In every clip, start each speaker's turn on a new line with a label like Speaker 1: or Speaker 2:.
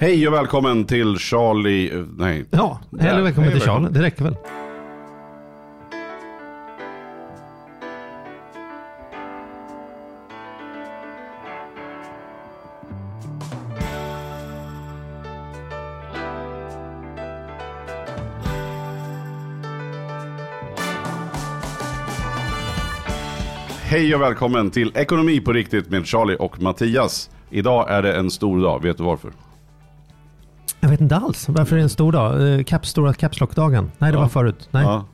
Speaker 1: Hej och välkommen till Charlie... eh, Nej.
Speaker 2: Ja,
Speaker 1: Där.
Speaker 2: eller välkommen
Speaker 1: Hej
Speaker 2: till
Speaker 1: och
Speaker 2: Charlie. Det räcker väl?
Speaker 1: Hej och välkommen till Ekonomi på riktigt med Charlie och Mattias. Idag är det en stor dag, vet du varför?
Speaker 2: Jag vet inte alls. Varför är det en stor dag? Eh, Caps, stora Caps Lock-dagen? Nej, det
Speaker 1: Ja.
Speaker 2: var förut. Nej. Ja,
Speaker 1: Ja.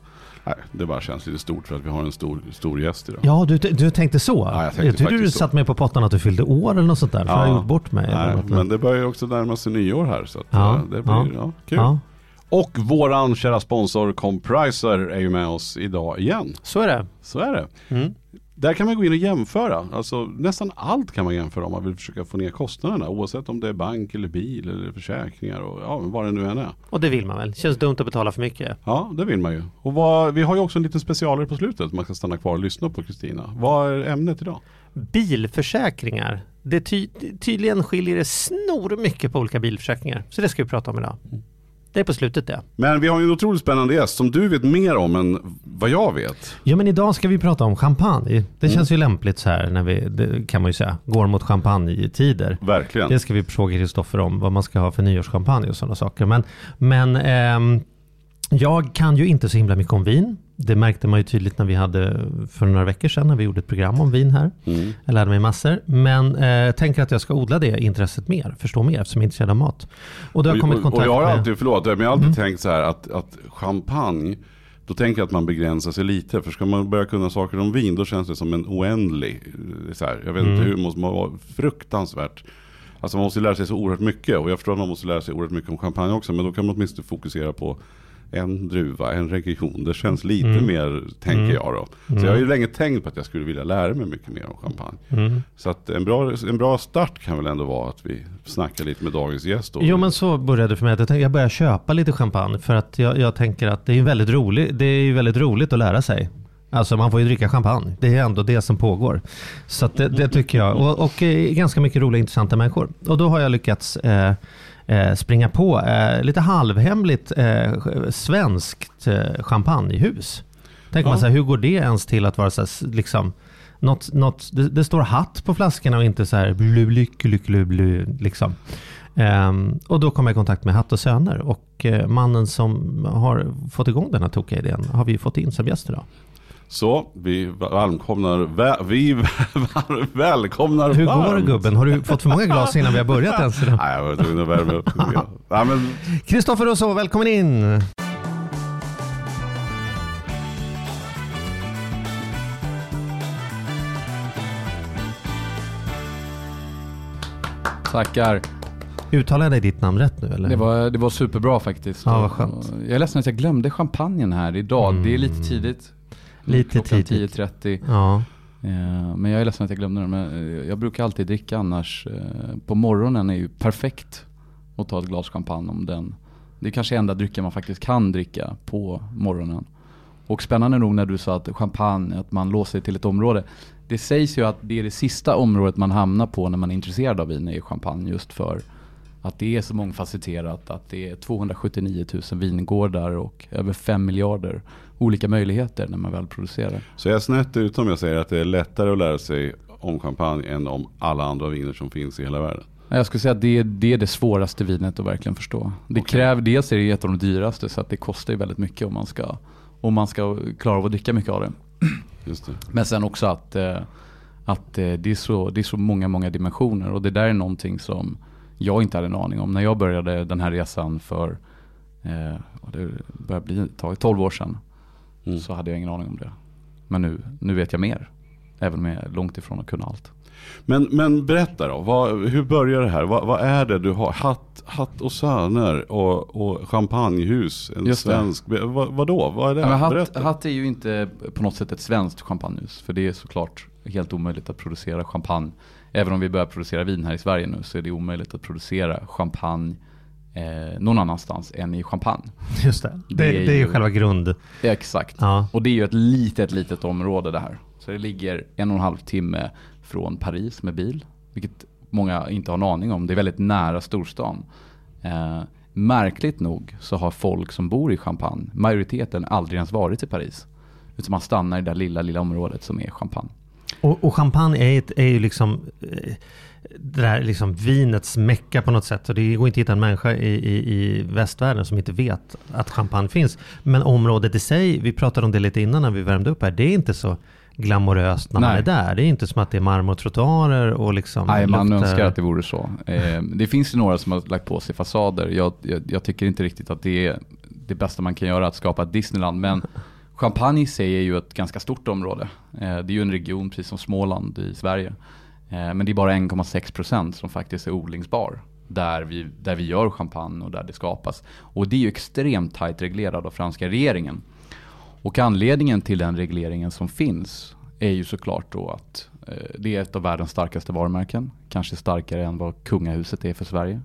Speaker 1: Nej, det bara känns lite stort för att vi har en stor, stor gäst idag.
Speaker 2: du, du tänkte så?
Speaker 1: Ja, jag tänkte
Speaker 2: jag trodde du
Speaker 1: så.
Speaker 2: satt med på pottan att du fyllde år eller något sånt där. För
Speaker 1: Ja.
Speaker 2: jag har gjort bort mig.
Speaker 1: Nej,
Speaker 2: något.
Speaker 1: men det börjar ju också närma sig nyår här så
Speaker 2: Ja,
Speaker 1: eh, det blir
Speaker 2: ja.
Speaker 1: ja. kul.
Speaker 2: ja,
Speaker 1: Och våran kära sponsor Compriser är ju med oss idag igen.
Speaker 2: så är det.
Speaker 1: Så är det.
Speaker 2: Mm.
Speaker 1: Där kan man gå in och jämföra. Alltså nästan allt kan man jämföra om man vill försöka få ner kostnaderna. Oavsett om det är bank eller bil eller försäkringar och ja, vad det nu än är.
Speaker 2: Och det vill man väl? Känns dumt att betala för mycket.
Speaker 1: Ja, det vill man ju. Och vad, vi har ju också en liten specialare på slutet. Man ska stanna kvar och lyssna på Kristina. Vad är ämnet idag?
Speaker 2: Bilförsäkringar. Det ty tydligen skiljer det snor mycket på olika bilförsäkringar. Så det ska vi prata om idag. Det är på slutet det.
Speaker 1: Men vi har ju en otroligt spännande gäst som du vet mer om än vad jag vet.
Speaker 2: Ja men idag ska vi prata om champagne. Det känns ju lämpligt så här när vi, det kan man ju säga, går mot champagnetider.
Speaker 1: Verkligen.
Speaker 2: Det ska vi fråga Kristoffer om, vad man ska ha för nyårschampagne och sådana saker. Men, men ehm, jag kan ju inte så himla mycket om vin. Det märkte man ju tydligt när vi hade, för några veckor sedan, när vi gjorde ett program om vin här.
Speaker 1: Mm.
Speaker 2: Jag lärde mig massor. Men eh, tänker att jag ska odla det intresset mer, förstå mer, eftersom jag är intresserad av mat. Och då har kommit i
Speaker 1: och,
Speaker 2: kontakt
Speaker 1: jag har
Speaker 2: med... Mm.
Speaker 1: alltid, förlåt, men jag har alltid tänkt så här att, att champagne då tänker jag att man begränsar sig lite. För ska man börja kunna saker om vin då känns det som en oändlig. eh, Så här, jag vet
Speaker 2: Mm.
Speaker 1: inte hur, måste man vara fruktansvärt. Alltså man måste lära sig så oerhört mycket. Och jag förstår att man måste lära sig oerhört mycket om champagne också. Men då kan man åtminstone fokusera på en druva, en region. Det känns lite
Speaker 2: Mm.
Speaker 1: mer, tänker jag då. Så jag har ju länge tänkt på att jag skulle vilja lära mig mycket mer om champagne.
Speaker 2: Mm.
Speaker 1: Så att en bra, en bra start kan väl ändå vara att vi snackar lite med dagens gäst. Då.
Speaker 2: Jo men så började det för mig att jag, börjar köpa lite champagne för att jag, jag tänker att det är, väldigt roligt, det är väldigt roligt att lära sig. Alltså man får ju dricka champagne. Det är ändå det som pågår. Så det, det tycker jag. Och, och eh, ganska mycket roliga intressanta människor. Och då har jag lyckats eh, eh, springa på eh, lite halvhemligt eh, svenskt eh, champagnehus. Tänker man
Speaker 1: Ja.
Speaker 2: så här, hur går det ens till att vara så här, liksom något, något, det, det står hatt på flaskorna och inte så här blu, lyck, lyck, blu, blu, liksom. Ehm, och då kom jag i kontakt med Hatt och Söner och eh, mannen som har fått igång den här tokiga idén har vi fått in som gäst idag.
Speaker 1: Så vi välkomnar, vä, vi välkomnar
Speaker 2: Hur går det
Speaker 1: varmt.
Speaker 2: gubben? Har du fått för många glas innan vi har börjat ens idag?
Speaker 1: Nej, jag var tvungen att värma upp. ja, men,
Speaker 2: Kristoffer Rousseau, välkommen in!
Speaker 3: Tackar.
Speaker 2: Uttalade jag ditt namn rätt nu eller?
Speaker 3: Det var, det var superbra faktiskt.
Speaker 2: Ja, vad skönt.
Speaker 3: Jag är ledsen att jag glömde champagnen här idag. Det är lite tidigt.
Speaker 2: Lite tidigt.
Speaker 3: 10.30.
Speaker 2: Ja,
Speaker 3: Eh, Men jag är ledsen att jag glömde den. Men eh, jag brukar alltid dricka annars. eh, På morgonen är ju perfekt att ta ett glas champagne om den. Det är kanske enda drycken man faktiskt kan dricka på morgonen. Och spännande nog när du sa att champagne, att man låser sig till ett område. Det sägs ju att det är det sista området man hamnar på när man är intresserad av vin, är champagne. Just för att det är så mångfacetterat, att det är 279 000 vingårdar och över 5 miljarder olika möjligheter när man väl producerar.
Speaker 1: så jag är snett ute om jag säger att det är lättare att lära sig om champagne än om alla andra viner som finns i hela världen.
Speaker 3: Ja, Jag skulle säga att det, är- det är det svåraste vinet att verkligen förstå. Det
Speaker 1: Okej.
Speaker 3: kräver, dels är det ett av de dyraste så att det kostar ju väldigt mycket om man ska, om man ska klara av att dricka mycket av det.
Speaker 1: Just det.
Speaker 3: Men sen också att, eh, att eh, det, är så, det är så många, många dimensioner och det där är någonting som jag inte hade en aning om. När jag började den här resan för, eh, det börjar bli ett tag, 12 år sedan,
Speaker 1: Mm.
Speaker 3: så hade jag ingen aning om det. Men nu, nu vet jag mer. Även om jag är långt ifrån att kunna allt.
Speaker 1: Men, men berätta då, vad, hur börjar det här? Vad, vad är det du har? Hatt, hatt och söner och, och champagnehus, en
Speaker 3: Just det.
Speaker 1: svensk. Vad, vadå? Vad är det?
Speaker 3: Men hatt, hatt är ju inte på något sätt ett svenskt champagnehus. För det är såklart helt omöjligt att producera champagne. Även om vi börjar producera vin här i Sverige nu så är det omöjligt att producera champagne eh, någon annanstans än i champagne.
Speaker 2: just det. Det,
Speaker 3: Det är
Speaker 2: det är ju
Speaker 3: ju-
Speaker 2: själva grund...
Speaker 3: Exakt.
Speaker 2: Ja.
Speaker 3: Och det är ju ett litet, litet område det här. Så det ligger en och en halv timme från Paris med bil. Vilket många inte har en aning om. Det är väldigt nära storstan. Eh, märkligt nog så har folk som bor i Champagne, majoriteten aldrig ens varit i Paris. Utan man stannar i det där lilla, lilla området som är Champagne.
Speaker 2: Och, och champagne är, ett, är ju liksom eh, det där liksom vinets mecka på något sätt. Och det går inte att hitta en människa i, i, i västvärlden som inte vet att champagne finns. Men området i sig, vi pratade om det lite innan när vi värmde upp här, det är inte så glamoröst när
Speaker 3: Nej.
Speaker 2: man är där. Det är inte som att det är marmortrottoarer och liksom
Speaker 3: Nej, man
Speaker 2: luktar-
Speaker 3: önskar att det vore så. Eh, det finns ju några som har lagt på sig fasader. Jag, jag, jag tycker inte riktigt att det är det bästa man kan göra att skapa ett Disneyland. Men Champagne i sig är ju ett ganska stort område. Eh, det är ju en region precis som Småland i Sverige. Eh, men det är bara 1,6% som faktiskt är odlingsbar. Där vi, där vi gör champagne och där det skapas. Och det är ju extremt tajt reglerat av franska regeringen. Och anledningen till den regleringen som finns är ju såklart då att eh, det är ett av världens starkaste varumärken. Kanske starkare än vad kungahuset är för Sverige.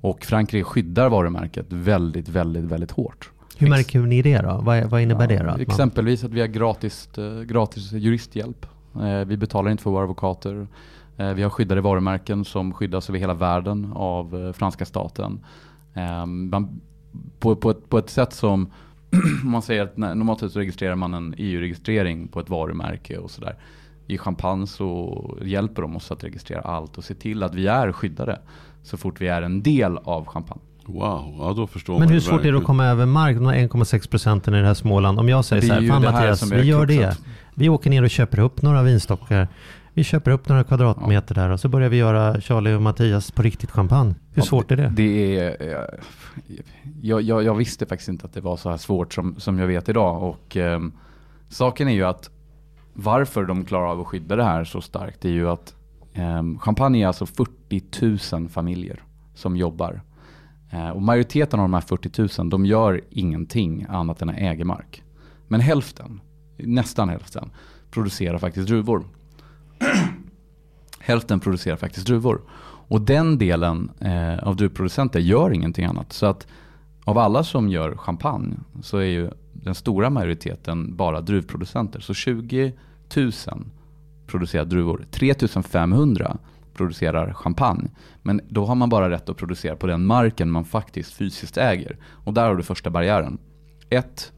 Speaker 3: Och Frankrike skyddar varumärket väldigt, väldigt, väldigt hårt.
Speaker 2: Hur märker ni det då? Vad, vad innebär det då?
Speaker 3: Exempelvis att vi har gratis, eh, gratis juristhjälp. Eh, Vi betalar inte för våra advokater. Eh, Vi har skyddade varumärken som skyddas över hela världen av franska staten. Eh, Man, på, på, ett, på ett sätt som, om man säger att när- normalt sett så registrerar man en EU-registrering på ett varumärke och sådär. I Champagne så hjälper de oss att registrera allt och se till att vi är skyddade så fort vi är en del av Champagne.
Speaker 1: Wow, ja då förstår
Speaker 2: Men
Speaker 1: man
Speaker 2: hur
Speaker 1: ju
Speaker 2: svårt är det att
Speaker 1: verkligen.
Speaker 2: komma över mark, de här 1,6 procenten i det här Småland? Om jag säger så här, fan Mattias, vi gör det. Vi åker ner och köper upp några vinstockar. Vi köper upp några kvadratmeter där och så börjar vi göra Charlie och Mattias på riktigt champagne. Hur
Speaker 3: Ja,
Speaker 2: svårt är det?
Speaker 3: Det är, eh, jag, jag, jag visste faktiskt inte att det var så här svårt som, som jag vet idag. Och ehm, saken är ju att varför de klarar av att skydda det här så starkt är ju att um, Champagne är alltså 40 000 familjer som jobbar. Eh, och majoriteten av de här 40 000 de gör ingenting annat än att äga mark. Men hälften, nästan hälften, producerar faktiskt druvor. hälften producerar faktiskt druvor. Och den delen eh, av druvproducenter gör ingenting annat. Så att av alla som gör champagne så är ju den stora majoriteten bara druvproducenter. Så 20 000 producerar druvor. 3 500 producerar champagne. Men då har man bara rätt att producera på den marken man faktiskt fysiskt äger. Och där har du första barriären. Ett,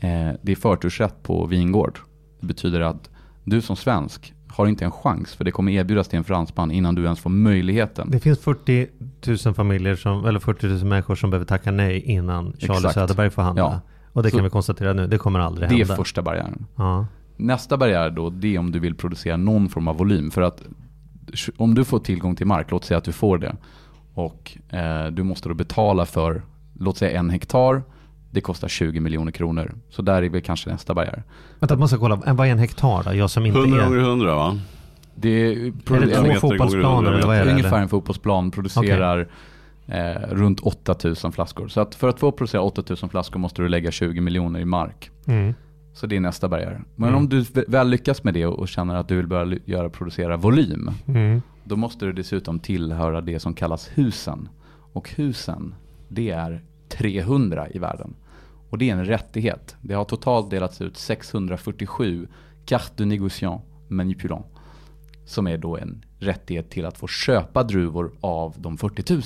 Speaker 3: eh, det är förtursrätt på vingård. Det betyder att du som svensk har inte en chans för det kommer erbjudas till en fransman innan du ens får möjligheten.
Speaker 2: Det finns 40 000 familjer, som, eller 40 000 människor som behöver tacka nej innan Charlie. Söderberg får handla.
Speaker 3: Ja.
Speaker 2: Och det
Speaker 3: Så-
Speaker 2: kan vi konstatera nu, det kommer aldrig
Speaker 3: Det är
Speaker 2: hända.
Speaker 3: första barriären.
Speaker 2: Ja.
Speaker 3: Nästa barriär då, det är om du vill producera någon form av volym. För att om du får tillgång till mark, låt säga att du får det. Och eh, du måste då betala för, låt säga en hektar. Det kostar 20 miljoner kronor. Så där är väl kanske nästa barriär.
Speaker 2: Vänta, jag måste kolla, vad är en hektar då? Jag som inte
Speaker 1: 100
Speaker 2: är...
Speaker 1: gånger 100 va?
Speaker 3: Det är,
Speaker 2: Är det två fotbollsplaner eller vad är det?
Speaker 3: ungefär en fotbollsplan producerar eh, runt 8000 flaskor. Så att för att få producera 8000 flaskor måste du lägga 20 miljoner i mark.
Speaker 2: Mm.
Speaker 3: Så det är nästa barriär. Men
Speaker 2: Mm.
Speaker 3: om du väl lyckas med det och känner att du vill börja göra, producera volym.
Speaker 2: Mm.
Speaker 3: Då måste du dessutom tillhöra det som kallas husen. Och husen, det är 300 i världen. Och det är en rättighet. Det har totalt delats ut 647 carte de négociant manipulant. Som är då en rättighet till att få köpa druvor av de 40 000.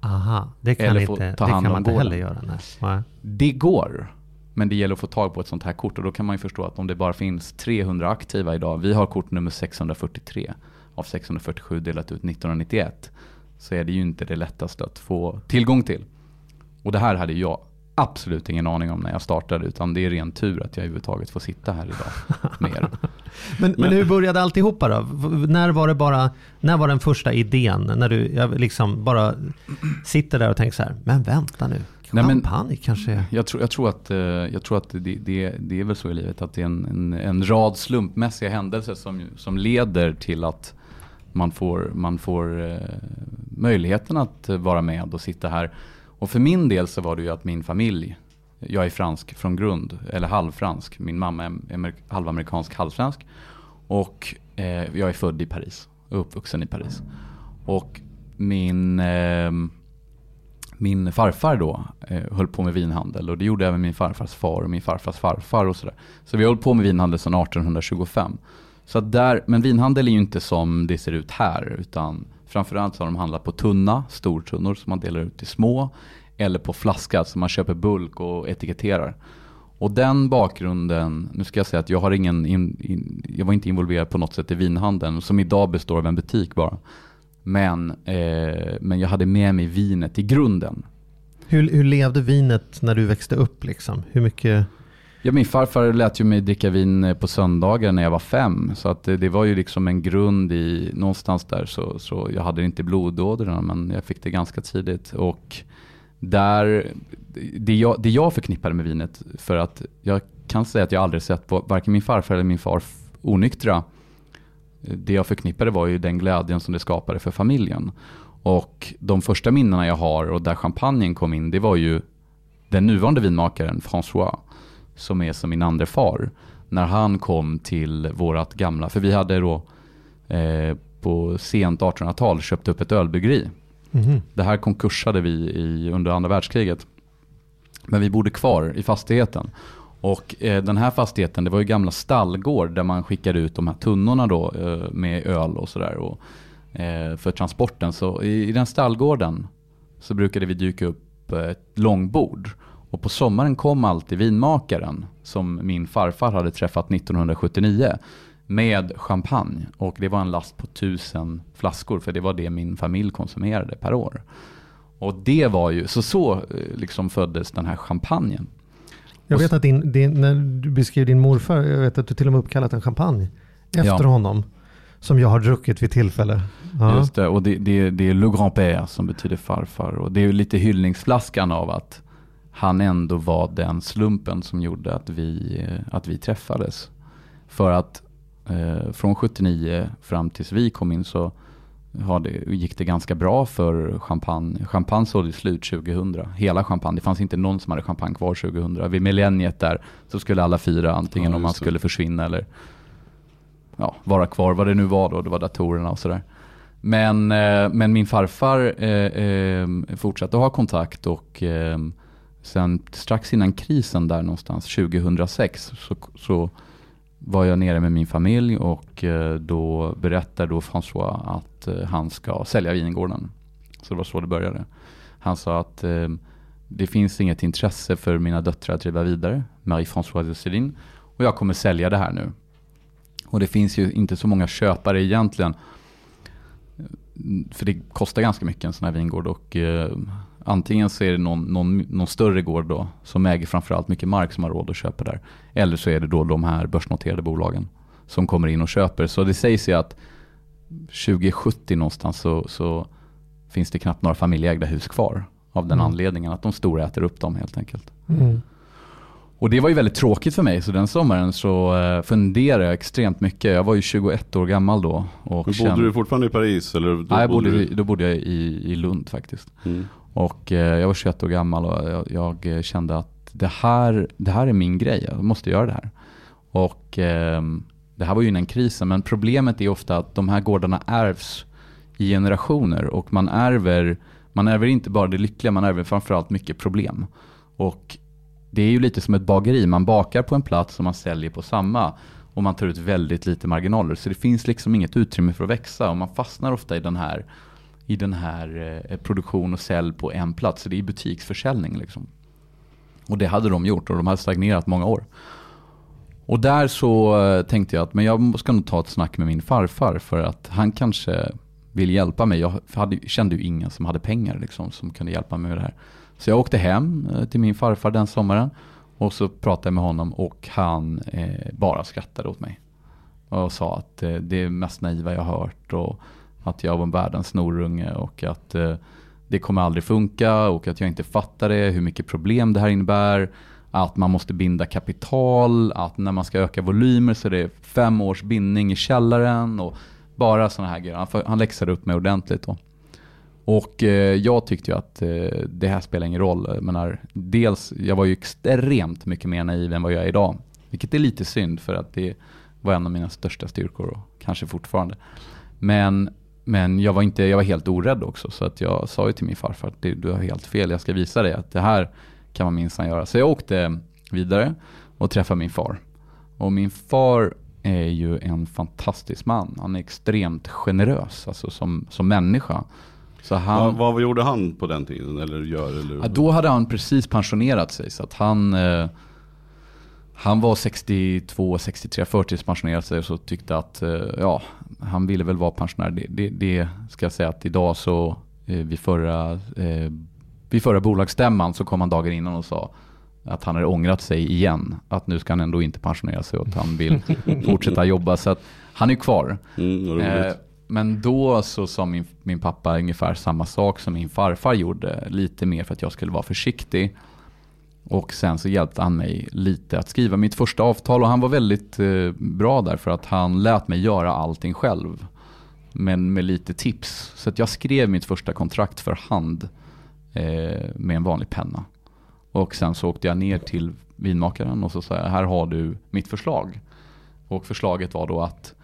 Speaker 2: Aha, det kan,
Speaker 3: Eller få
Speaker 2: inte,
Speaker 3: ta
Speaker 2: det kan man inte heller göra. Nej.
Speaker 3: Det går. Men det gäller att få tag på ett sånt här kort och då kan man ju förstå att om det bara finns 300 aktiva idag, vi har kort nummer 643 av 647 delat ut 1991, så är det ju inte det lättaste att få tillgång till. Och det här hade jag absolut ingen aning om när jag startade, utan det är ren tur att jag överhuvudtaget får sitta här idag med er.
Speaker 2: Men, men hur började alltihopa då? När var det bara, när var den första idén? När du jag liksom bara sitter där och tänker så här, men vänta nu,
Speaker 3: Nej, men-
Speaker 2: kanske.
Speaker 3: Jag tror, jag tror att, eh, jag tror att det, det, det är väl så i livet att det är en, en, en rad slumpmässiga händelser som, som leder till att man får, man får eh, möjligheten att eh, vara med och sitta här. Och för min del så var det ju att min familj, jag är fransk från grund, eller halvfransk. Min mamma är amer- halvamerikansk, halvsvensk. Och eh, jag är född i Paris uppvuxen i Paris. Och min... ehm, min farfar då eh, höll på med vinhandel och det gjorde även min farfars far och min farfars farfar och sådär. Så vi har hållit på med vinhandel sedan 1825. Så att där, men vinhandel är ju inte som det ser ut här utan Framförallt så har de handlat på tunna, stortunnor som man delar ut till små. Eller på flaska som man köper bulk och etiketterar. Och den bakgrunden, nu ska jag säga att jag har ingen, in, in, jag var inte involverad på något sätt i vinhandeln som idag består av en butik bara. Men, eh, men jag hade med mig vinet i grunden.
Speaker 2: Hur, hur levde vinet när du växte upp liksom? Hur mycket?
Speaker 3: Ja, min farfar lät ju mig dricka vin eh, på söndagar när jag var fem. Så att det, det var ju liksom en grund i, någonstans där så, så jag hade det inte i blodådrorna men jag fick det ganska tidigt. Och där, det jag, det jag förknippade med vinet, för att jag kan säga att jag aldrig sett på varken min farfar eller min far onyktra. Det jag förknippade var ju den glädjen som det skapade för familjen. Och de första minnena jag har och där champagnen kom in, det var ju den nuvarande vinmakaren François, som är som min andra far. När han kom till vårat gamla, för vi hade då eh, på sent 1800-tal köpt upp ett ölbryggeri
Speaker 2: Mhm.
Speaker 3: det här konkursade vi i, under andra världskriget. Men vi bodde kvar i fastigheten. Och eh, den här fastigheten, det var ju gamla stallgård där man skickade ut de här tunnorna då eh, med öl och sådär eh, för transporten. Så i, i den stallgården så brukade vi dyka upp eh, ett långbord. Och på sommaren kom alltid vinmakaren som min farfar hade träffat 1979 med champagne. Och det var en last på tusen flaskor för det var det min familj konsumerade per år. Och det var ju, så så eh, liksom föddes den här champagnen.
Speaker 2: Jag vet att din, din, när du beskrev din morfar, jag vet att du till och med uppkallat en champagne efter
Speaker 3: Ja.
Speaker 2: honom. Som jag har druckit vid tillfälle. Ja.
Speaker 3: Just det, och det, det, det är Le Grand-Père som betyder farfar. Och det är lite hyllningsflaskan av att han ändå var den slumpen som gjorde att vi, eh, att vi träffades. För att eh, från 79 fram tills vi kom in så har det, gick det ganska bra för champagne. Champagne sålde slut 2000. Hela champagne. Det fanns inte någon som hade champagne kvar 2000. Vid millenniet där så skulle alla fira antingen
Speaker 1: Ja,
Speaker 3: om man skulle försvinna eller ja, vara kvar. Vad det nu var då. Det var datorerna och sådär. Men, eh, men min farfar eh, eh, fortsatte att ha kontakt och eh, sen strax innan krisen där någonstans 2006 så, så var jag nere med min familj och eh, då berättade då François att eh, han ska sälja vingården. Så det var så det började. Han sa att eh, det finns inget intresse för mina döttrar att driva vidare, Marie-Françoise de Céline, och jag kommer sälja det här nu. Och det finns ju inte så många köpare egentligen. För det kostar ganska mycket en sån här vingård och antingen så är det någon, någon, någon större gård då som äger framförallt mycket mark som har råd att köpa där. Eller så är det då de här börsnoterade bolagen som kommer in och köper. Så det sägs ju att 2070 någonstans så, så finns det knappt några familjeägda hus kvar. Av den
Speaker 2: Mm.
Speaker 3: anledningen att de stora äter upp dem helt enkelt.
Speaker 2: Mm.
Speaker 3: Och det var ju väldigt tråkigt för mig, så den sommaren så eh, funderade jag extremt mycket. Jag var ju 21 år gammal då. Och
Speaker 1: Men bodde
Speaker 3: kände-
Speaker 1: du fortfarande i Paris? Eller då
Speaker 3: Nej, bodde,
Speaker 1: du...
Speaker 3: i- då bodde jag i, i Lund faktiskt.
Speaker 1: Mm.
Speaker 3: Och eh, jag var 21 år gammal och jag, jag kände att det här, det här är min grej, jag måste göra det här. Och ehm, det här var ju innan krisen, men problemet är ofta att de här gårdarna ärvs i generationer och man ärver, man ärver inte bara det lyckliga, man ärver framförallt mycket problem. Och det är ju lite som ett bageri, man bakar på en plats och man säljer på samma. Och man tar ut väldigt lite marginaler. Så det finns liksom inget utrymme för att växa och man fastnar ofta i den här, i den här eh, produktion och sälj på en plats. Så det är butiksförsäljning liksom. Och det hade de gjort och de hade stagnerat många år. Och där så eh, tänkte jag att men jag ska nog ta ett snack med min farfar för att han kanske vill hjälpa mig. Jag hade, kände ju ingen som hade pengar liksom, som kunde hjälpa mig med det här. Så jag åkte hem eh, till min farfar den sommaren och så pratade jag med honom och han eh, bara skrattade åt mig. Och sa att eh, det är mest naiva jag har hört och att jag var världens snorunge och att eh, det kommer aldrig funka och att jag inte fattar det, hur mycket problem det här innebär. Att man måste binda kapital, att när man ska öka volymer så är det fem års bindning i källaren och bara sådana här grejer. Han, han läxade upp mig ordentligt då. Och eh, jag tyckte ju att eh, det här spelar ingen roll. Jag menar, dels, jag var ju extremt mycket mer naiv än vad jag är idag. Vilket är lite synd för att det var en av mina största styrkor och kanske fortfarande. Men, men jag, var inte, jag var helt orädd också så att jag sa ju till min farfar att du, du har helt fel, jag ska visa dig att det här kan man minsann göra. Så jag åkte vidare och träffade min far. Och min far är ju en fantastisk man. Han är extremt generös alltså som, som människa. Så han,
Speaker 1: Vad, vad gjorde han på den tiden? Eller gör? Eller?
Speaker 3: Ja, då hade han precis pensionerat sig så att han eh, Han var 62, 63, förtidspensionerat sig och så tyckte att eh, ja, han ville väl vara pensionär. Det, det, det ska jag säga att idag så eh, vid förra eh, vid förra bolagsstämman så kom han dagen innan och sa att han hade ångrat sig igen. Att nu ska han ändå inte pensionera sig och att han vill fortsätta jobba. Så att han är kvar.
Speaker 1: Mm.
Speaker 3: Eh, men då så sa min, min pappa ungefär samma sak som min farfar gjorde. Lite mer för att jag skulle vara försiktig. Och sen så hjälpte han mig lite att skriva mitt första avtal. Och han var väldigt eh, bra där för att han lät mig göra allting själv. Men med lite tips. Så att jag skrev mitt första kontrakt för hand eh, med en vanlig penna. Och sen så åkte jag ner till vinmakaren och så sa jag, här har du mitt förslag. Och förslaget var då att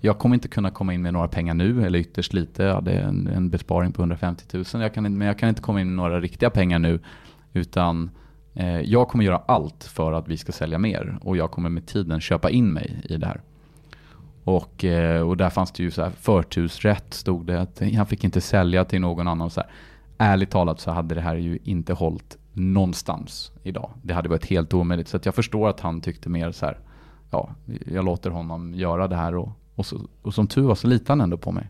Speaker 3: jag kommer inte kunna komma in med några pengar nu, eller ytterst lite. Jag hade en, en besparing på 150 000. Jag kan, men jag kan inte komma in med några riktiga pengar nu. Utan Eh, jag kommer göra allt för att vi ska sälja mer. Och jag kommer med tiden köpa in mig i det här. Och, eh, och där fanns det ju så här förtursrätt, stod det. Att han fick inte sälja till någon annan. Så här. Ärligt talat så hade det här ju inte hållit någonstans idag. Det hade varit helt omöjligt. Så att jag förstår att han tyckte mer så här, ja, jag låter honom göra det här. Och, och, så, och som tur var så litade han ändå på mig.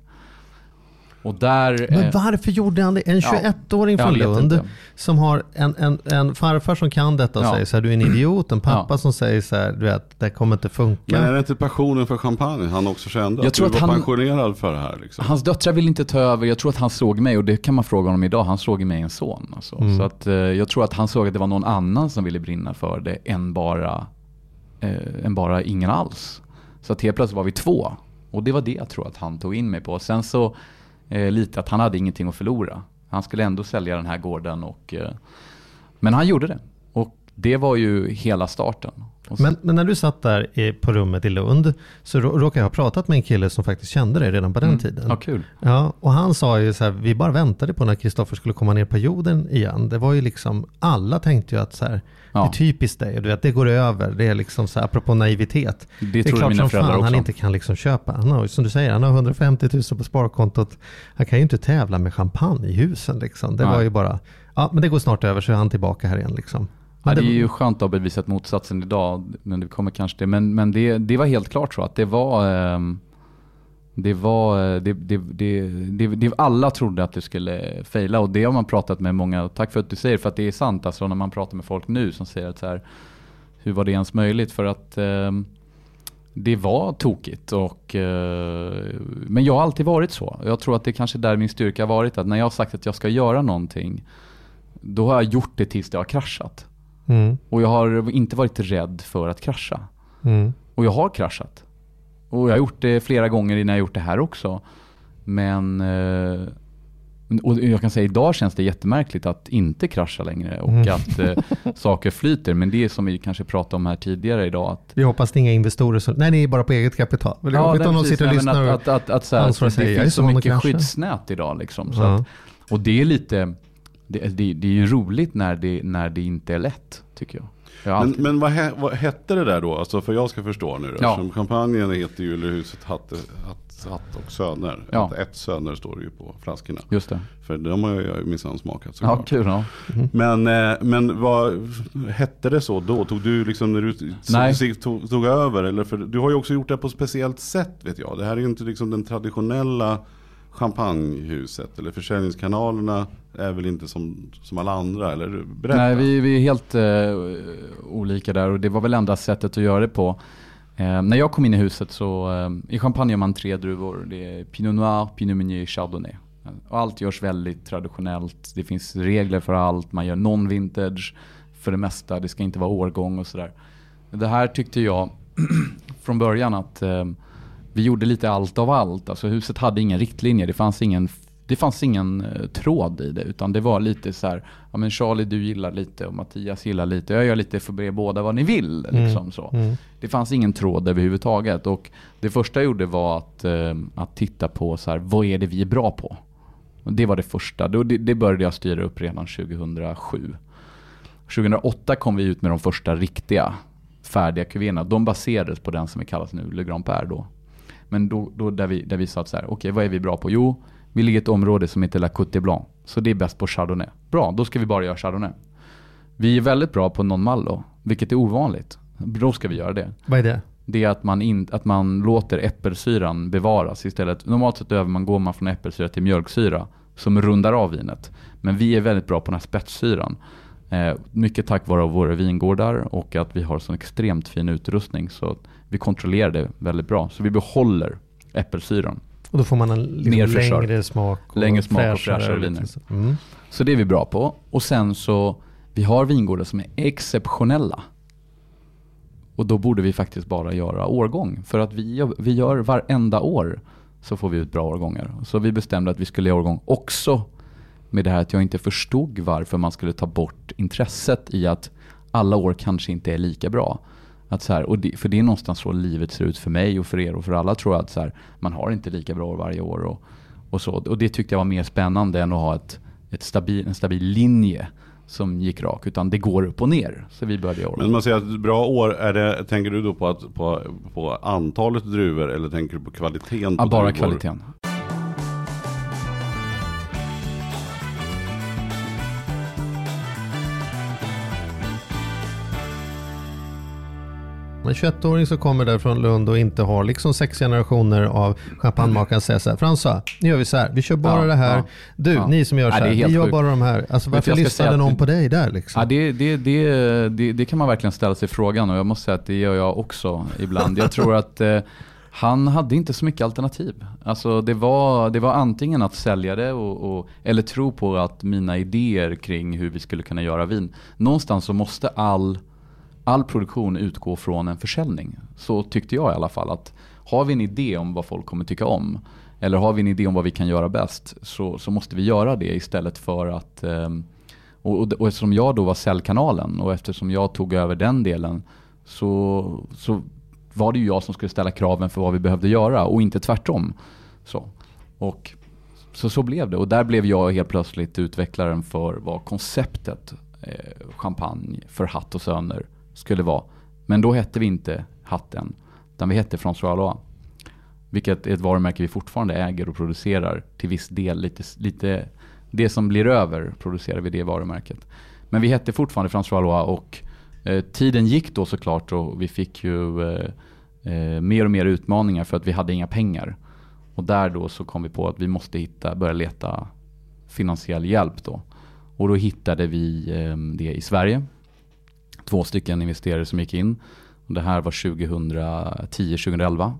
Speaker 3: Och där...
Speaker 2: Men
Speaker 3: eh,
Speaker 2: varför gjorde han det? En
Speaker 3: ja,
Speaker 2: 21-åring
Speaker 3: jag
Speaker 2: från Lund
Speaker 3: inte.
Speaker 2: som har en, en, en farfar som kan detta och
Speaker 3: Ja.
Speaker 2: säger så här, du är en idiot. En pappa
Speaker 3: Ja.
Speaker 2: som säger så här, du vet, det kommer inte funka.
Speaker 1: Men är det inte passionen för champagne han också kände?
Speaker 3: Jag
Speaker 1: att
Speaker 3: tror
Speaker 1: du
Speaker 3: att
Speaker 1: var
Speaker 3: han-
Speaker 1: pensionerad för det här liksom?
Speaker 3: Hans döttrar vill inte ta över. Jag tror att han såg mig och det kan man fråga honom idag. Han såg mig en son. Alltså.
Speaker 2: Mm.
Speaker 3: Så att, eh, jag tror att han såg att det var någon annan som ville brinna för det än bara, eh, än bara ingen alls. Så att helt plötsligt var vi två. Och det var det jag tror att han tog in mig på. Sen så eh, lite att han hade ingenting att förlora. Han skulle ändå sälja den här gården. Och, eh, men han gjorde det. Och det var ju hela starten. Så-
Speaker 2: Men, men när du satt där i, på rummet i Lund så rå- råkade jag ha pratat med en kille som faktiskt kände dig redan på den
Speaker 3: Mm.
Speaker 2: tiden.
Speaker 3: Ja, kul.
Speaker 2: Ja, och han sa ju så här, vi bara väntade på när Kristoffer skulle komma ner på jorden igen. Det var ju liksom, alla tänkte ju att så här, det är
Speaker 3: Ja,
Speaker 2: typiskt dig, du vet, det går över. Det är liksom så här, apropå naivitet.
Speaker 3: det
Speaker 2: Det är
Speaker 3: tror
Speaker 2: klart
Speaker 3: mina
Speaker 2: som fan
Speaker 3: också.
Speaker 2: han inte kan liksom köpa. Han har, som du säger, han har 150 000 på sparkontot. Han kan ju inte tävla med champagne i husen liksom. Det
Speaker 3: Nej.
Speaker 2: var ju bara, ja men det går snart över så är han tillbaka här igen liksom. Men
Speaker 3: det är
Speaker 2: det-
Speaker 3: ju skönt att ha bevisat motsatsen idag, men det kommer kanske det. Men, men det, det var helt klart så att det var, ehm, det var, eh, det, det, det, det, det, alla trodde att det skulle fejla och det har man pratat med många, tack för att du säger för att det är sant alltså när man pratar med folk nu som säger att så här, hur var det ens möjligt? För att ehm, det var tokigt och, eh, men jag har alltid varit så. Jag tror att det kanske är där min styrka har varit, att när jag har sagt att jag ska göra någonting, då har jag gjort det tills det har kraschat.
Speaker 2: Mm,
Speaker 3: Och jag har inte varit rädd för att krascha.
Speaker 2: mm,
Speaker 3: Och jag har kraschat. Och jag har gjort det flera gånger innan jag gjort det här också. Men eh, och jag kan säga idag känns det jättemärkligt att inte krascha längre och
Speaker 2: Mm.
Speaker 3: att eh, saker flyter. Men det är som vi kanske pratade om här tidigare idag. Att,
Speaker 2: Vi hoppas det är inga investorer som, nej ni är bara på eget kapital. Men det är jobbigt
Speaker 3: nej,
Speaker 2: om de
Speaker 3: precis.
Speaker 2: sitter och lyssnar.
Speaker 3: Att, att, att, att, så här,
Speaker 2: ansvarar
Speaker 3: det finns så mycket skyddsnät idag. Liksom, så
Speaker 2: Ja.
Speaker 3: att, och det är lite, det, det, det är ju roligt när det, när det inte är lätt tycker jag. jag
Speaker 1: Men, men vad, he, vad hette det där då? Alltså för jag ska förstå nu då.
Speaker 3: Ja.
Speaker 1: Som champagnen heter ju huset Hatt, Hatt, Hatt och Söner.
Speaker 3: Ja.
Speaker 1: Hatt ett Söner står det ju på flaskorna.
Speaker 3: Just det.
Speaker 1: För de har jag ju minsann smakat
Speaker 3: Ja,
Speaker 1: såklart.
Speaker 3: kul. Ja.
Speaker 1: Men, eh, men vad hette det så då? Tog du liksom när du
Speaker 3: Nej.
Speaker 1: tog, tog, tog över? Eller för, du har ju också gjort det på ett speciellt sätt vet jag. Det här är ju inte liksom den traditionella champagnehuset. Eller försäljningskanalerna är väl inte som, som alla andra. Eller berätta.
Speaker 3: Nej, vi, vi är helt eh, olika där och det var väl enda sättet att göra det på. Eh, när jag kom in i huset så, eh, i Champagne gör man tre druvor. Det är Pinot Noir, Pinot Meunier, Chardonnay. Och allt görs väldigt traditionellt. Det finns regler för allt. Man gör non-vintage för det mesta. Det ska inte vara årgång och sådär. Det här tyckte jag från början att eh, vi gjorde lite allt av allt. Alltså huset hade ingen riktlinje. Det fanns ingen, det fanns ingen eh, tråd i det. Utan det var lite så här, ja men Charlie du gillar lite och Mattias gillar lite. Jag gör lite för er båda vad ni vill. Liksom så.
Speaker 2: Mm.
Speaker 3: Det fanns ingen tråd överhuvudtaget. Och det första jag gjorde var att, eh, att titta på så här, vad är det vi är bra på? Det var det första. Det, det det började jag styra upp redan 2007. 2008 kom vi ut med de första riktiga färdiga kuvéerna, de baserades på den som vi kallas nu Le Grand Père då. Men då, då där, vi, där vi sa att så här, okej okay, vad är vi bra på? Jo, vi ligger i ett område som heter La Côte Blanc. Så det är bäst på Chardonnay. Bra, då ska vi bara göra Chardonnay. Vi är väldigt bra på non-mallo, vilket är ovanligt. Då ska vi göra det.
Speaker 2: Vad är det?
Speaker 3: Det är att man, in, att man låter äppelsyran bevaras istället. Normalt sett övergår man från äppelsyra till mjölksyra som rundar av vinet. Men vi är väldigt bra på den här spetssyran. Eh, mycket tack vare våra vingårdar och att vi har så extremt fin utrustning så vi kontrollerar det väldigt bra. Så vi behåller äppelsyran.
Speaker 2: Och då får man en liksom längre smak och
Speaker 3: längre smak och fräschare viner. Mm. Så det är vi bra på. Och sen så, vi har vingårdar som är exceptionella. Och då borde vi faktiskt bara göra årgång. För att vi, vi gör varenda år så får vi ut bra årgångar. Så vi bestämde att vi skulle göra årgång också med det här att jag inte förstod varför man skulle ta bort intresset i att alla år kanske inte är lika bra. Att så här, och det, för det är någonstans så livet ser ut för mig och för er och för alla tror jag att så här, man har inte lika bra år varje år. Och, och, så. och det tyckte jag var mer spännande än att ha ett, ett stabil, en stabil linje som gick rak, utan det går upp och ner. Så vi började göra
Speaker 1: Men man säger att bra år, är det, tänker du då på, att, på, på antalet druvor eller tänker du på kvaliteten på
Speaker 3: ja, bara
Speaker 1: druvor?
Speaker 3: kvaliteten.
Speaker 2: En 21-åring som kommer där från Lund och inte har liksom sex generationer av champagnemakare säger så här, Fransa, nu gör vi så här, vi kör bara ja, det här. Ja, du, ja. ni som gör så här, ni gör bara de här. Alltså varför lyssnade någon på dig där liksom?
Speaker 3: Ja, det, det, det, det, det kan man verkligen ställa sig frågan och jag måste säga att det gör jag också ibland. Jag tror att eh, han hade inte så mycket alternativ. Alltså det var, det var antingen att sälja det och, och, eller tro på att mina idéer kring hur vi skulle kunna göra vin. Någonstans så måste all all produktion utgår från en försäljning. Så tyckte jag i alla fall. att Har vi en idé om vad folk kommer tycka om eller har vi en idé om vad vi kan göra bäst så, så måste vi göra det istället för att ehm, och, och, och eftersom jag då var säljkanalen och eftersom jag tog över den delen så, så var det ju jag som skulle ställa kraven för vad vi behövde göra och inte tvärtom. Så, och, så, så blev det och där blev jag helt plötsligt utvecklaren för vad konceptet eh, champagne för Hatt och Söner skulle vara. Men då hette vi inte Hatten, utan vi hette François Alois. Vilket är ett varumärke vi fortfarande äger och producerar till viss del. Lite, lite, det som blir över producerar vi det varumärket. Men vi hette fortfarande François Alois och eh, tiden gick då såklart och vi fick ju eh, eh, mer och mer utmaningar för att vi hade inga pengar. Och där då så kom vi på att vi måste hitta, börja leta finansiell hjälp då. Och då hittade vi eh, det i Sverige två stycken investerare som gick in. Det här var 2010-2011.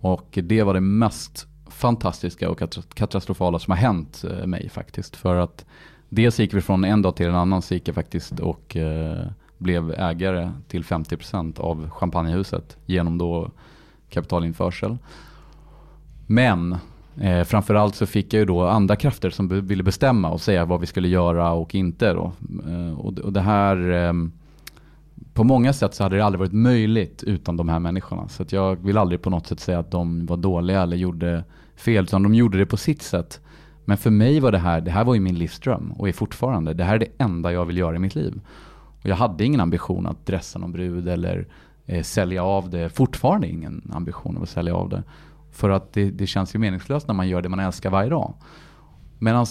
Speaker 3: Och det var det mest fantastiska och katastrofala som har hänt eh, mig faktiskt. För att dels gick vi från en dag till en annan så gick jag faktiskt och eh, blev ägare till 50% av champagnehuset genom då kapitalinförsel. Men eh, framförallt så fick jag ju då andra krafter som ville bestämma och säga vad vi skulle göra och inte. Då. Eh, och, och det här eh, på många sätt så hade det aldrig varit möjligt utan de här människorna. Så jag vill aldrig på något sätt säga att de var dåliga eller gjorde fel, utan de gjorde det på sitt sätt. Men för mig var det här, det här var ju min livsdröm och är fortfarande. Det här är det enda jag vill göra i mitt liv. Och jag hade ingen ambition att dressa någon brud eller eh, sälja av det. Fortfarande ingen ambition att sälja av det. För att det, det känns ju meningslöst när man gör det man älskar varje dag. Medan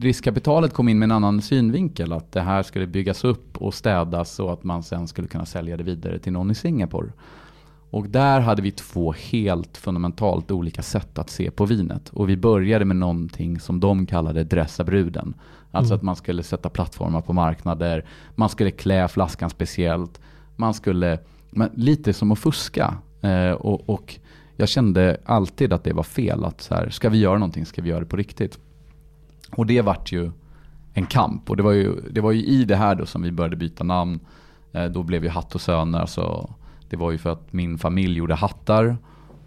Speaker 3: riskkapitalet kom in med en annan synvinkel. Att det här skulle byggas upp och städas så att man sen skulle kunna sälja det vidare till någon i Singapore. Och där hade vi två helt fundamentalt olika sätt att se på vinet. Och vi började med någonting som de kallade dressa bruden. Alltså mm. att man skulle sätta plattformar på marknader, man skulle klä flaskan speciellt, man skulle, men lite som att fuska. Eh, och, och, jag kände alltid att det var fel. Att så här, ska vi göra någonting ska vi göra det på riktigt. Och det vart ju en kamp. Och det var ju, det var ju i det här då som vi började byta namn. Eh, då blev ju Hatt och Söner. Så det var ju för att min familj gjorde hattar.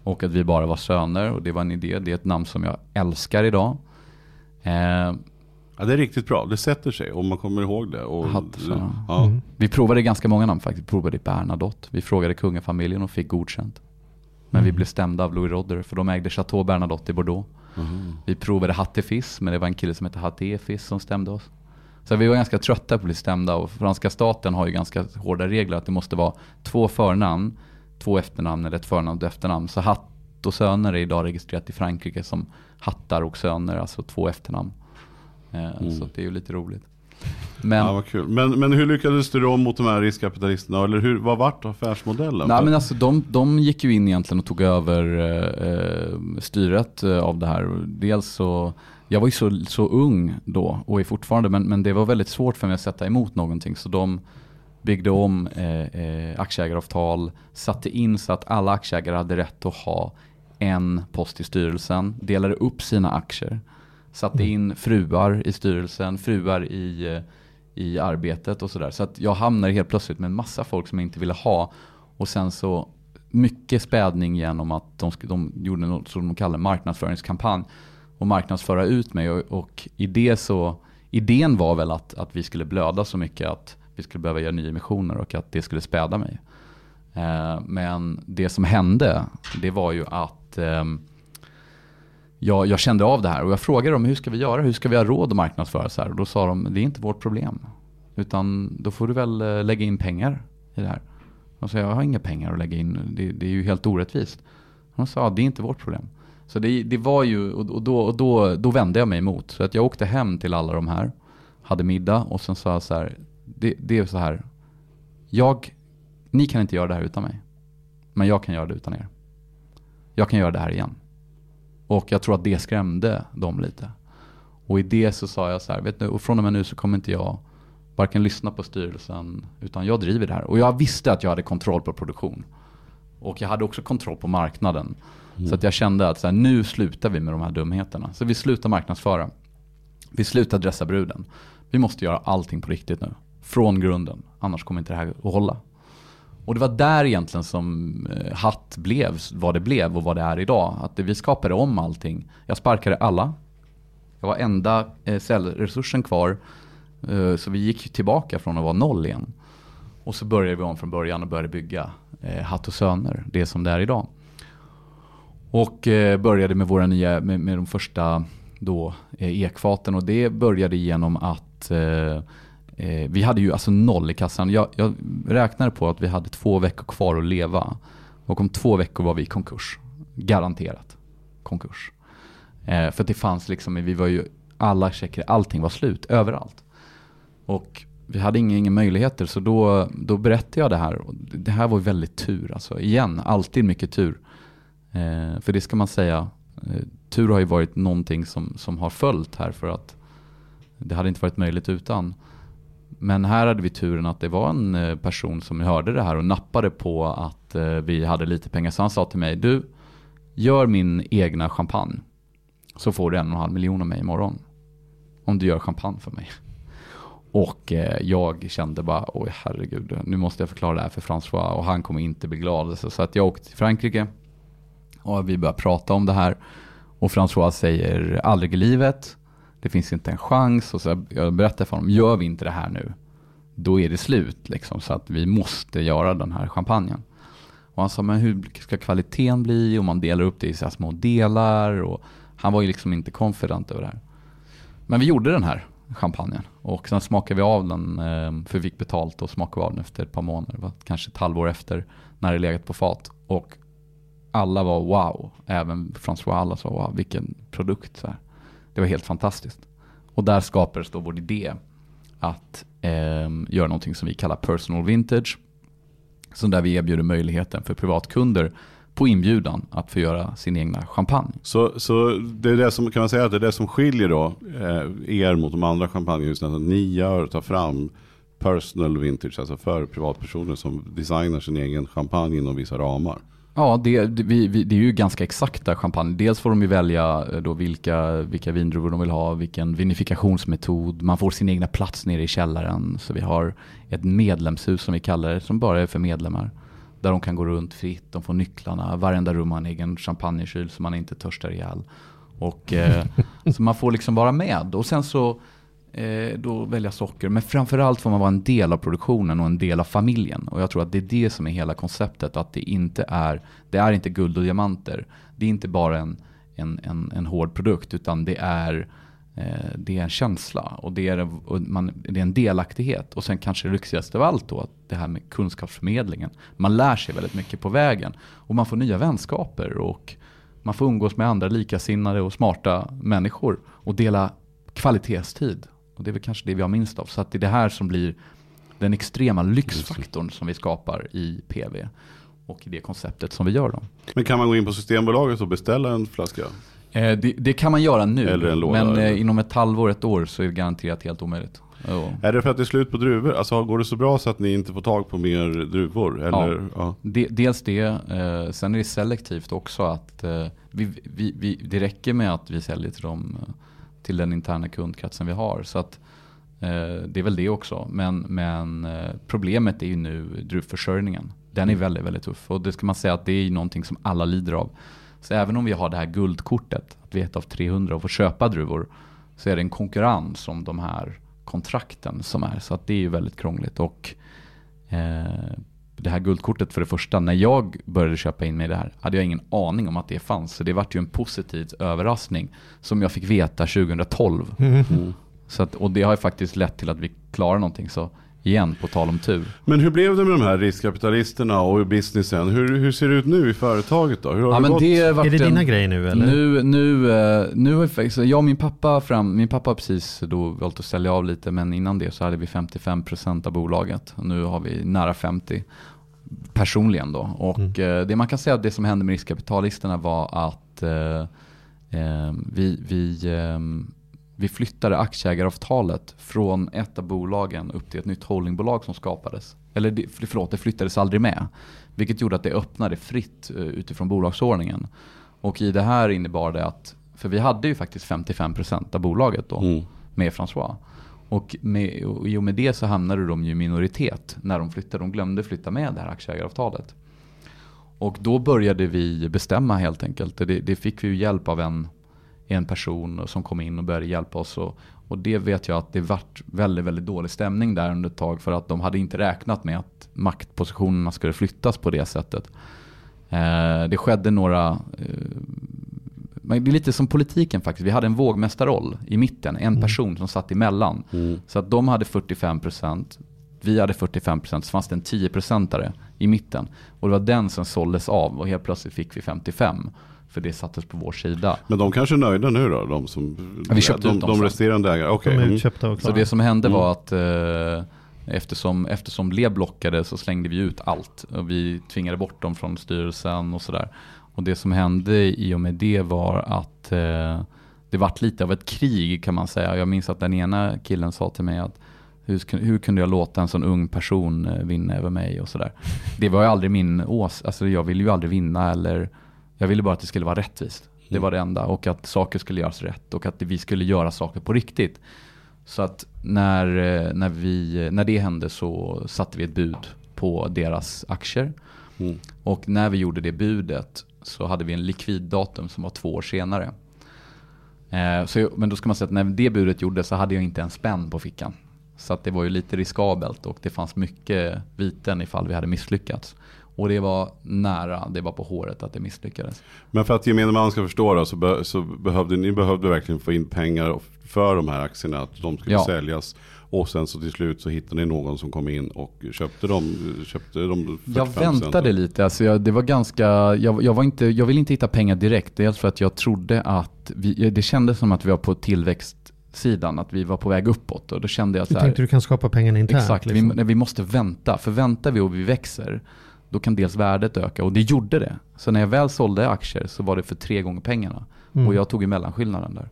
Speaker 3: Och att vi bara var söner. Och det var en idé. Det är ett namn som jag älskar idag.
Speaker 1: Eh, Ja, det är riktigt bra. Det sätter sig och man kommer ihåg det. Och,
Speaker 3: Hatt, ja. mm. Vi provade ganska många namn faktiskt. Vi provade Bernadotte. Vi frågade kungafamiljen och fick godkänt. Men mm. vi blev stämda av Louis Rodder för de ägde Chateau Bernadotte i Bordeaux. Mm. Vi provade Hattefis, men det var en kille som hette Hattefis som stämde oss. Så vi var ganska trötta på att bli stämda och franska staten har ju ganska hårda regler att det måste vara två förnamn, två efternamn eller ett förnamn och efternamn. Så Hatt och Söner är idag registrerat i Frankrike som Hattar och Söner, alltså två efternamn. Eh, mm. Så det är ju lite roligt.
Speaker 1: Men, ja, vad kul. Men, men hur lyckades du då mot de här riskkapitalisterna? Eller hur, vad vart affärsmodellen?
Speaker 3: Nej, men alltså, de, de gick ju in egentligen och tog över eh, styret eh, av det här. Dels så, jag var ju så, så ung då och är fortfarande, men, men det var väldigt svårt för mig att sätta emot någonting. Så de byggde om eh, eh, aktieägaravtal, satte in så att alla aktieägare hade rätt att ha en post i styrelsen, delade upp sina aktier. Satte mm. in fruar i styrelsen, fruar i, eh, i arbetet och sådär. Så att jag hamnade helt plötsligt med en massa folk som jag inte ville ha. Och sen så mycket spädning genom att de, de gjorde något som de kallar marknadsföringskampanj. Och marknadsföra ut mig. Och, och i det så, idén var väl att, att vi skulle blöda så mycket att vi skulle behöva göra nyemissioner och att det skulle späda mig. Eh, men det som hände, det var ju att eh, jag, jag, kände av det här och jag frågade dem hur ska vi göra, hur ska vi ha råd att marknadsföra så här? Och då sa de, det är inte vårt problem. Utan då får du väl eh, lägga in pengar i det här. De sa, jag har inga pengar att lägga in, det, det är ju helt orättvist. De sa, det är inte vårt problem. Så det, det var ju, och då, och då, då vände jag mig emot. Så att jag åkte hem till alla de här, hade middag och sen sa jag så här, det, det är så här, jag, ni kan inte göra det här utan mig. Men jag kan göra det utan er. Jag kan göra det här igen. Och jag tror att det skrämde dem lite. Och i det så sa jag så här, vet du, och från och med nu så kommer inte jag varken lyssna på styrelsen, utan jag driver det här. Och jag visste att jag hade kontroll på produktion. Och jag hade också kontroll på marknaden. Mm. Så att jag kände att så här, nu slutar vi med de här dumheterna. Så vi slutar marknadsföra. Vi slutar dressa bruden. Vi måste göra allting på riktigt nu. Från grunden. Annars kommer inte det här att hålla. Och det var där egentligen som eh, Hatt blev vad det blev och vad det är idag. Att vi skapade om allting. Jag sparkade alla. Jag var enda eh, cellresursen kvar. Eh, så vi gick tillbaka från att vara noll igen. Och så började vi om från början och började bygga Hatt och Söner, det som det är idag. Och började med våra nya, med, med de första då ekfaten och det började genom att Eh, vi hade ju alltså noll i kassan. Jag, jag räknade på att vi hade två veckor kvar att leva. Och om två veckor var vi i konkurs. Garanterat konkurs. Eh, för det fanns liksom, vi var ju alla checker, allting var slut överallt. Och vi hade inga, inga möjligheter så då, då berättade jag det här. Och det här var väldigt tur alltså. Igen, alltid mycket tur. Eh, för det ska man säga, eh, tur har ju varit någonting som, som har följt här för att det hade inte varit möjligt utan. Men här hade vi turen att det var en eh, person som hörde det här och nappade på att eh, vi hade lite pengar. Så han sa till mig, du, gör min egna champagne. Så får du en och en halv miljon av mig imorgon. Om du gör champagne för mig. Och eh, jag kände bara, oj herregud, nu måste jag förklara det här för François och han kommer inte bli glad. Så att jag åkte till Frankrike och vi började prata om det här. Och François säger, aldrig i livet det finns inte en chans. Och så jag berättade för honom, gör vi inte det här nu, då är det slut. Liksom, så att vi måste göra den här champagnen. Och han sa, men hur ska kvaliteten bli? Och man delar upp det i så små delar. Och han var ju liksom inte confident över det här. Men vi gjorde den här champagnen. Och sen smakade vi av den, eh, för vi fick betalt och smakade av den efter ett par månader. Kanske ett halvår efter när det legat på fat. Och alla var wow. Även François alla sa wow, vilken produkt. Så här. Det var helt fantastiskt. Och där skapades då vår idé att eh, göra någonting som vi kallar personal vintage. Så där vi erbjuder möjligheten för privatkunder på inbjudan att få göra sin egna champagne.
Speaker 1: Så, så det är det som kan man säga att det är det som skiljer då eh, er mot de andra champagnehusen. Att ni gör, tar fram personal vintage, alltså för privatpersoner som designar sin egen champagne inom vissa ramar.
Speaker 3: Ja, det, det, vi, vi, det är ju ganska exakta champagne. Dels får de ju välja eh, då vilka, vilka vindruvor de vill ha, vilken vinifikationsmetod. Man får sin egna plats nere i källaren. Så vi har ett medlemshus som vi kallar det, som bara är för medlemmar. Där de kan gå runt fritt, de får nycklarna. Varenda rum har en egen champagnekyl så man inte törstar ihjäl. Och, eh, så man får liksom vara med. Och sen så Eh, då välja socker. Men framförallt får man vara en del av produktionen och en del av familjen. Och jag tror att det är det som är hela konceptet. Att det inte är, det är inte guld och diamanter. Det är inte bara en, en, en, en hård produkt utan det är Eh, det är en känsla och det är, och man, det är en delaktighet. Och sen kanske det lyxigaste av allt då, det här med kunskapsförmedlingen. Man lär sig väldigt mycket på vägen. Och man får nya vänskaper och man får umgås med andra likasinnade och smarta människor. Och dela kvalitetstid. Och det är väl kanske det vi har minst av. Så att det är det här som blir den extrema lyxfaktorn som vi skapar i PV. Och i det konceptet som vi gör då.
Speaker 1: Men kan man gå in på Systembolaget och beställa en flaska?
Speaker 3: Eh, det, det, kan man göra nu,
Speaker 1: låda,
Speaker 3: men eh, inom ett halvår, ett år så är det garanterat helt omöjligt. Ja.
Speaker 1: Är det för att det är slut på druvor? Alltså går det så bra så att ni inte får tag på mer druvor? Eller, ja.
Speaker 3: De, dels det, eh, sen är det selektivt också att eh, vi, vi, vi, det räcker med att vi säljer till, dem, eh, till den interna kundkretsen vi har. Så att, eh, det är väl det också. Men, men eh, problemet är ju nu druvförsörjningen. Den är väldigt, väldigt tuff. Och det ska man säga att det är någonting som alla lider av. Så även om vi har det här guldkortet, att vi är ett av 300 och får köpa druvor, så är det en konkurrens om de här kontrakten som är. Så att det är ju väldigt krångligt. Och eh, det här guldkortet för det första, när jag började köpa in mig i det här hade jag ingen aning om att det fanns. Så det vart ju en positiv överraskning som jag fick veta 2012.
Speaker 1: Mm.
Speaker 3: Så att, och det har ju faktiskt lett till att vi klarar någonting. Så igen, på tal om tur.
Speaker 1: Men hur blev det med de här riskkapitalisterna och businessen? Hur, hur ser det ut nu i företaget då? Hur har
Speaker 3: Ja,
Speaker 1: det
Speaker 3: men
Speaker 1: gått?
Speaker 3: det
Speaker 2: Är det
Speaker 3: en-
Speaker 2: dina grejer nu eller?
Speaker 3: Nu, nu, eh, nu har faktiskt, jag och min pappa fram, min pappa har precis då valt att sälja av lite men innan det så hade vi 55% av bolaget. Och nu har vi nära 50 personligen då. Och eh, det man kan säga att det som hände med riskkapitalisterna var att eh, eh, vi, vi, eh, vi flyttade aktieägaravtalet från ett av bolagen upp till ett nytt holdingbolag som skapades. Eller förlåt, det flyttades aldrig med. Vilket gjorde att det öppnade fritt eh, utifrån bolagsordningen. Och i det här innebar det att, för vi hade ju faktiskt 55% av bolaget då
Speaker 1: Mm.
Speaker 3: med François. Och, med, och i och med det så hamnade de ju i minoritet när de flyttade. De glömde flytta med det här aktieägaravtalet. Och då började vi bestämma helt enkelt. Det, det fick vi ju hjälp av en, en person som kom in och började hjälpa oss. Och, och det vet jag att det vart väldigt, väldigt dålig stämning där under ett tag. För att de hade inte räknat med att maktpositionerna skulle flyttas på det sättet. Eh, det skedde några eh, det är lite som politiken faktiskt. Vi hade en vågmästarroll i mitten. En person som satt emellan.
Speaker 1: Mm.
Speaker 3: Så att de hade 45%. Vi hade 45%. Så fanns det en 10%are i mitten. Och det var den som såldes av. Och helt plötsligt fick vi 55%. För det sattes på vår sida.
Speaker 1: Men de kanske är nöjda nu då? De, som,
Speaker 3: Ja, vi köpte
Speaker 1: de,
Speaker 3: ut dem
Speaker 1: de resterande ägarna? Okej.
Speaker 2: De
Speaker 1: Mm.
Speaker 3: Så det som hände
Speaker 1: Mm.
Speaker 3: var att eh, eftersom, eftersom Le blockade så slängde vi ut allt. Och vi tvingade bort dem från styrelsen och sådär. Och det som hände i och med det var att eh, det vart lite av ett krig kan man säga. Jag minns att den ena killen sa till mig att hur, hur kunde jag låta en sån ung person eh, vinna över mig och sådär. Det var ju aldrig min ås, alltså jag ville ju aldrig vinna eller jag ville bara att det skulle vara rättvist. Det var det enda och att saker skulle göras rätt och att vi skulle göra saker på riktigt. Så att när, eh, när, vi, när det hände så satte vi ett bud på deras aktier.
Speaker 1: Mm.
Speaker 3: Och när vi gjorde det budet så hade vi en likviddatum som var två år senare. Eh, så, men då ska man säga att när det budet gjordes så hade jag inte en spänn på fickan. Så att det var ju lite riskabelt och det fanns mycket viten ifall vi hade misslyckats. Och det var nära, det var på håret att det misslyckades.
Speaker 1: Men för att gemene man ska förstå då, så, be, så behövde ni behövde verkligen få in pengar för de här aktierna. Att de skulle
Speaker 3: Ja.
Speaker 1: säljas. Och sen så till slut så hittade ni någon som kom in och köpte dem. Köpte dem
Speaker 3: Jag
Speaker 1: 45%.
Speaker 3: väntade lite, alltså jag, det var ganska, jag, jag, var inte, jag ville inte hitta pengar direkt. Dels för att jag trodde att, vi, det kändes som att vi var på tillväxtsidan, att vi var på väg uppåt. Och då kände jag
Speaker 2: Du
Speaker 3: så här,
Speaker 2: tänkte du kan skapa pengarna internt?
Speaker 3: Exakt,
Speaker 2: liksom.
Speaker 3: vi, vi måste vänta. För väntar vi och vi växer, då kan dels värdet öka. Och det gjorde det. Så när jag väl sålde aktier så var det för tre gånger pengarna.
Speaker 2: Mm.
Speaker 3: Och jag tog ju mellanskillnaden där.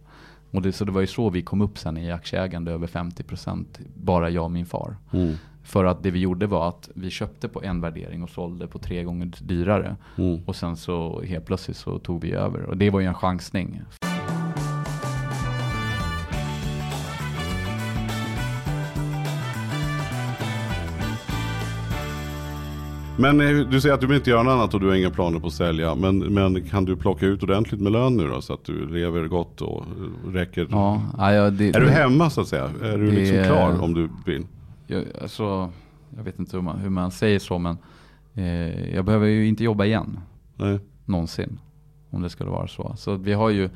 Speaker 3: Och det, så det var ju så vi kom upp sen i aktieägande över 50%, bara jag och min far.
Speaker 1: Mm.
Speaker 3: För att det vi gjorde var att vi köpte på en värdering och sålde på tre gånger dyrare.
Speaker 1: Mm.
Speaker 3: Och sen så helt plötsligt så tog vi över. Och det var ju en chansning.
Speaker 1: Men eh, du säger att du vill inte göra något annat och du har inga planer på att sälja. Men, men kan du plocka ut ordentligt med lön nu då? Så att du lever gott och eh, räcker?
Speaker 3: Ja, ja, det,
Speaker 1: Är du hemma så att säga? Är du
Speaker 3: Det-
Speaker 1: liksom klar om du vill?
Speaker 3: Jag, alltså, jag vet inte hur man, hur man säger så men eh, jag behöver ju inte jobba igen.
Speaker 1: Nej.
Speaker 3: någonsin. Om det skulle vara så. Så vi har ju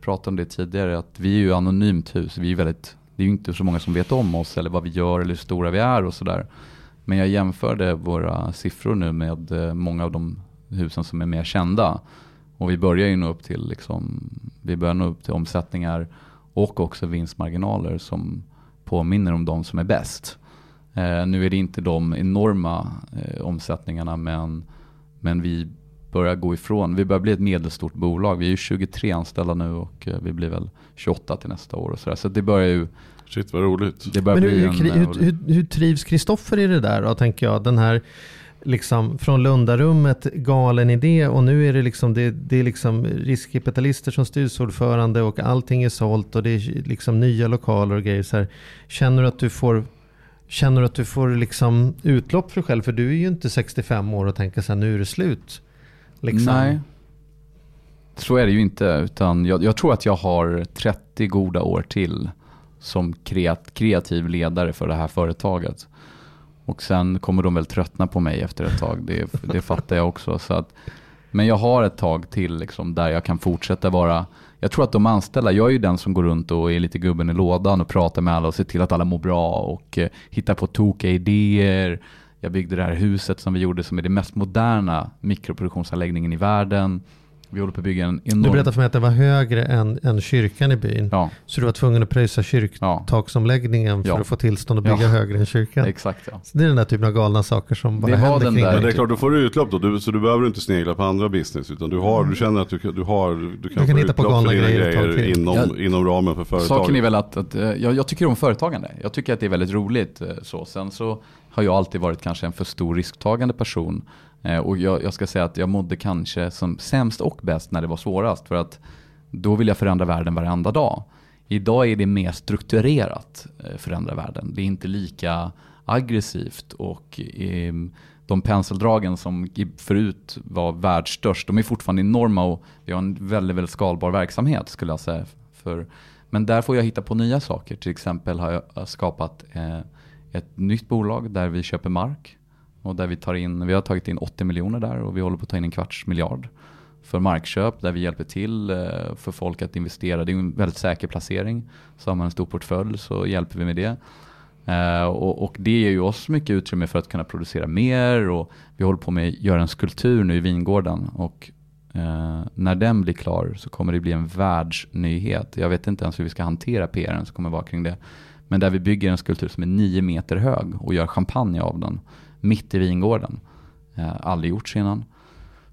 Speaker 3: pratade om det tidigare, att vi är ju anonymt hus. Vi är väldigt, det är ju inte så många som vet om oss eller vad vi gör eller hur stora vi är och sådär. Men jag jämförde våra siffror nu med eh, många av de husen som är mer kända. Och vi börjar ju nå upp till, liksom, vi börjar nå upp till omsättningar och också vinstmarginaler som påminner om de som är bäst. Eh, nu är det inte de enorma eh, omsättningarna men, men vi börjar gå ifrån, vi börjar bli ett medelstort bolag. Vi är ju 23 anställda nu och eh, vi blir väl 28 till nästa år och sådär. Så det börjar ju
Speaker 1: Shit vad roligt.
Speaker 2: Men hur,
Speaker 3: en,
Speaker 2: hur,
Speaker 3: eh,
Speaker 2: hur, hur trivs Kristoffer i det där då, tänker jag? Den här liksom från Lundarummet, galen idé och nu är det liksom, det, det är liksom riskkapitalister som styrelseordförande och allting är sålt och det är liksom nya lokaler och grejer. Så här. Känner du att du får Känner du att du får liksom utlopp för dig själv? För du är ju inte 65 år och tänker så här, nu är det slut. Liksom.
Speaker 3: Nej, så är det ju inte. Utan jag, jag tror att jag har 30 goda år till som kreativ ledare för det här företaget. Och sen kommer de väl tröttna på mig efter ett tag, det, det fattar jag också. Så att, men jag har ett tag till liksom, där jag kan fortsätta vara jag tror att de anställda, jag är ju den som går runt och är lite gubben i lådan och pratar med alla och ser till att alla mår bra och eh, hittar på tokiga idéer. Jag byggde det här huset som vi gjorde som är det mest moderna mikroproduktionsanläggningen i världen. Vi håller på att bygga en enorm...
Speaker 2: Du berättade för mig att det var högre än, än kyrkan i byn.
Speaker 3: Ja,
Speaker 2: Så du var tvungen att pröjsa
Speaker 3: ja,
Speaker 2: kyrktaksomläggningen för
Speaker 3: Ja.
Speaker 2: att få tillstånd att bygga
Speaker 3: Ja.
Speaker 2: högre än kyrkan.
Speaker 3: exakt ja.
Speaker 2: Så det är den där typen av galna saker som bara
Speaker 3: Det var
Speaker 2: händer
Speaker 3: den
Speaker 2: kring
Speaker 3: där-
Speaker 1: Men det är klart, då får du utlopp då. Du, så du behöver inte snegla på andra business. Utan du, har, du känner att du, kan- du, har, du kan,
Speaker 2: Du kan
Speaker 1: få
Speaker 2: hitta på galna
Speaker 1: för
Speaker 2: grejer
Speaker 1: grejer inom,
Speaker 3: Ja.
Speaker 1: inom ramen för företaget.
Speaker 3: Saken är väl att, att eh, jag, jag tycker om företagande. Jag tycker att det är väldigt roligt. eh, Så. Sen så har jag alltid varit kanske en för stor risktagande person. Eh, och jag, jag ska säga att jag mådde kanske som sämst och bäst när det var svårast. För att då vill jag förändra världen varenda dag. Idag är det mer strukturerat eh, förändra världen. Det är inte lika aggressivt och ehm, de penseldragen som förut var världsstörst, de är fortfarande enorma och vi har en väldigt, väldigt skalbar verksamhet skulle jag säga. För, men där får jag hitta på nya saker. Till exempel har jag skapat eh, ett nytt bolag där vi köper mark. Och där vi, tar in, vi har tagit in 80 miljoner där och vi håller på att ta in en kvarts miljard för markköp där vi hjälper till eh, för folk att investera. Det är en väldigt säker placering. Så har man en stor portfölj så hjälper vi med det. Eh, och, och det ger ju oss mycket utrymme för att kunna producera mer och vi håller på med att göra en skulptur nu i vingården och eh, när den blir klar så kommer det bli en världsnyhet. Jag vet inte ens hur vi ska hantera PRn som kommer vara kring det. Men där vi bygger en skulptur som är nio meter hög och gör champagne av den mitt i vingården. Eh, aldrig gjorts innan.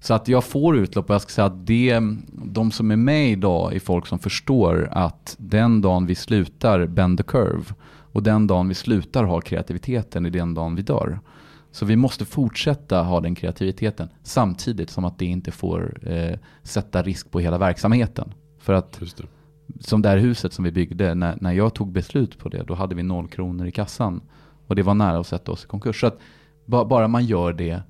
Speaker 3: Så att jag får utlopp och jag ska säga att det, de som är med idag är folk som förstår att den dagen vi slutar bend the curve och den dagen vi slutar ha kreativiteten är den dagen vi dör. Så vi måste fortsätta ha den kreativiteten samtidigt som att det inte får eh, sätta risk på hela verksamheten. För att som det här huset som vi byggde, när, när jag tog beslut på det, då hade vi noll kronor i kassan. Och det var nära att sätta oss i konkurs. Så att bara man gör det,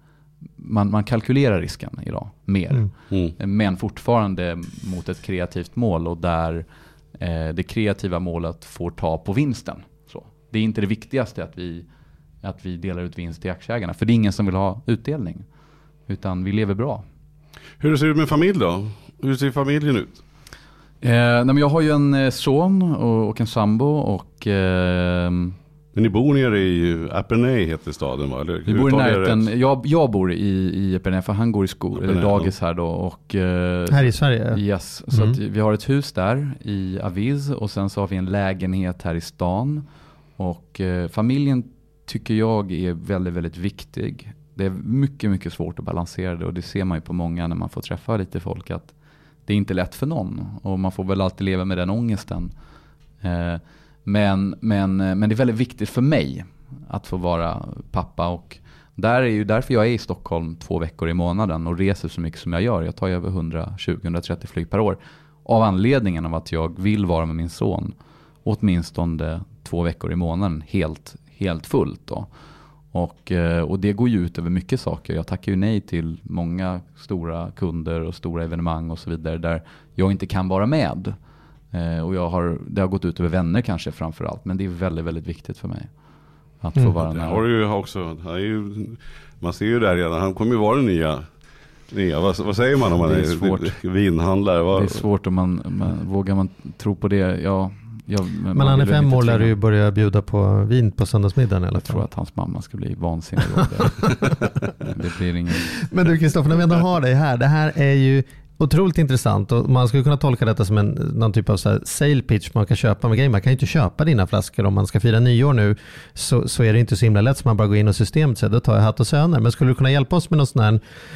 Speaker 3: man, man kalkylerar risken idag mer.
Speaker 2: Mm.
Speaker 1: Mm.
Speaker 3: Men fortfarande mot ett kreativt mål och där eh, det kreativa målet får ta på vinsten. Så. Det är inte det viktigaste att vi, att vi delar ut vinst till aktieägarna. För det är ingen som vill ha utdelning. Utan vi lever bra.
Speaker 1: Hur ser det ut med familj då? Hur ser familjen ut?
Speaker 3: Eh, nej, men jag har ju en eh, son och, och en sambo och eh,
Speaker 1: Men ni bor nere i Epernay heter staden va? Eller,
Speaker 3: vi bor i närheten. Jag, jag bor i, i Epernay för han går i sko, eller dagis här då. Och, eh,
Speaker 2: Här i Sverige?
Speaker 3: Yes, så
Speaker 2: Mm.
Speaker 3: att vi har ett hus där i Aviz och sen så har vi en lägenhet här i stan. Och eh, familjen tycker jag är väldigt, väldigt viktig. Det är mycket, mycket svårt att balansera det och det ser man ju på många när man får träffa lite folk att det är inte lätt för någon och man får väl alltid leva med den ångesten. Eh, men, men, eh, men det är väldigt viktigt för mig att få vara pappa och där är ju därför jag är i Stockholm två veckor i månaden och reser så mycket som jag gör. Jag tar ju över 120-130 flyg per år. Av anledningen av att jag vill vara med min son åtminstone två veckor i månaden helt, helt fullt. Då. Och, eh, och det går ju ut över mycket saker. Jag tackar ju nej till många stora kunder och stora evenemang och så vidare där jag inte kan vara med. Eh, och jag har, det har gått ut över vänner kanske framför allt. Men det är väldigt, väldigt viktigt för mig. Att få
Speaker 2: Mm.
Speaker 3: vara
Speaker 1: Det
Speaker 3: nära.
Speaker 1: har du ju också. Han är ju, man ser ju där redan. Han kommer ju vara den nya Ja, vad, vad säger man om man
Speaker 3: Det är
Speaker 1: är,
Speaker 3: svårt.
Speaker 1: vinhandlare? Vad,
Speaker 3: Det är svårt om man, man vågar man tro på det. Ja, ja,
Speaker 2: Men
Speaker 3: man
Speaker 2: han är fem år lär du ju börja bjuda på vin på söndagsmiddagen alla
Speaker 3: Jag tror att hans mamma ska bli vansinnig det blir ingen...
Speaker 2: Men du Kristoffer, när vi ändå har dig här. Det här är ju otroligt intressant och man skulle kunna tolka detta som en, någon typ av så sale pitch man kan köpa med grejer. Man kan ju inte köpa dina flaskor om man ska fira nyår nu så, så är det inte så himla lätt som man bara går in och systemet säger då tar jag hatt och söner. Men skulle du kunna hjälpa oss med något sånt här,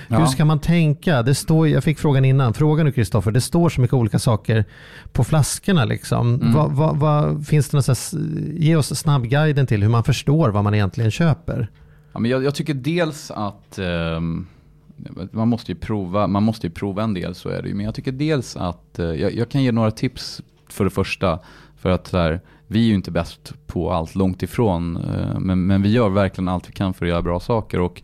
Speaker 2: hur
Speaker 3: Ja.
Speaker 2: ska man tänka? Det står, jag fick frågan innan, fråga nu Kristoffer, det står så mycket olika saker på flaskorna. Liksom.
Speaker 3: Mm.
Speaker 2: Vad, vad, vad, finns det något så här, ge oss snabbguiden till hur man förstår vad man egentligen köper.
Speaker 3: Ja, men jag, jag tycker dels att ehm, man, måste ju prova, man måste ju prova en del, så är det ju. Men jag tycker dels att, eh, jag, jag kan ge några tips för det första. För att så här, vi är ju inte bäst på allt, långt ifrån. eh, men, men vi gör verkligen allt vi kan för att göra bra saker. Och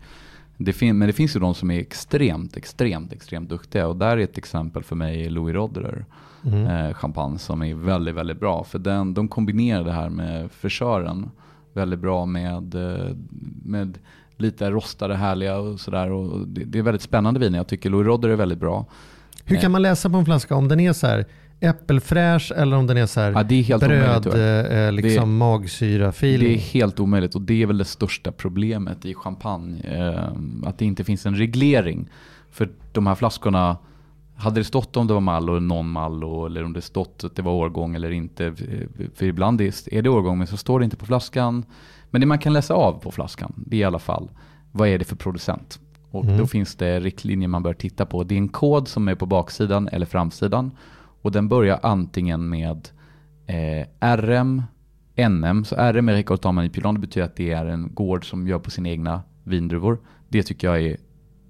Speaker 3: det fin- men det finns ju de som är extremt, extremt, extremt duktiga. Och där är ett exempel för mig Louis Roderer
Speaker 2: Mm.
Speaker 3: eh, champagne som är väldigt, väldigt bra. För den, de kombinerar det här med frisören väldigt bra med, eh, med lite rostade härliga och sådär. Och det, det är väldigt spännande viner. Jag tycker Louis Roder är väldigt bra.
Speaker 2: Hur kan man läsa på en flaska om den är så här äppelfräsch eller om den är så här
Speaker 3: Ja, är helt omöjligt
Speaker 2: bröd,
Speaker 3: tyvärr.
Speaker 2: eh, liksom magsyra
Speaker 3: Det är helt omöjligt och det är väl det största problemet i champagne. Eh, att det inte finns en reglering. För de här flaskorna, hade det stått om det var Mallo eller non Mallo eller om det stått att det var årgång eller inte. eh, För ibland är det årgång men så står det inte på flaskan. Men det man kan läsa av på flaskan, det är i alla fall vad är det för producent. Och
Speaker 2: Mm.
Speaker 3: då finns det riktlinjer man bör titta på. Det är en kod som är på baksidan eller framsidan. Och den börjar antingen med eh, RM, NM. Så RM är Ricordo Manipulan. Det betyder att det är en gård som gör på sina egna vindruvor. Det tycker jag är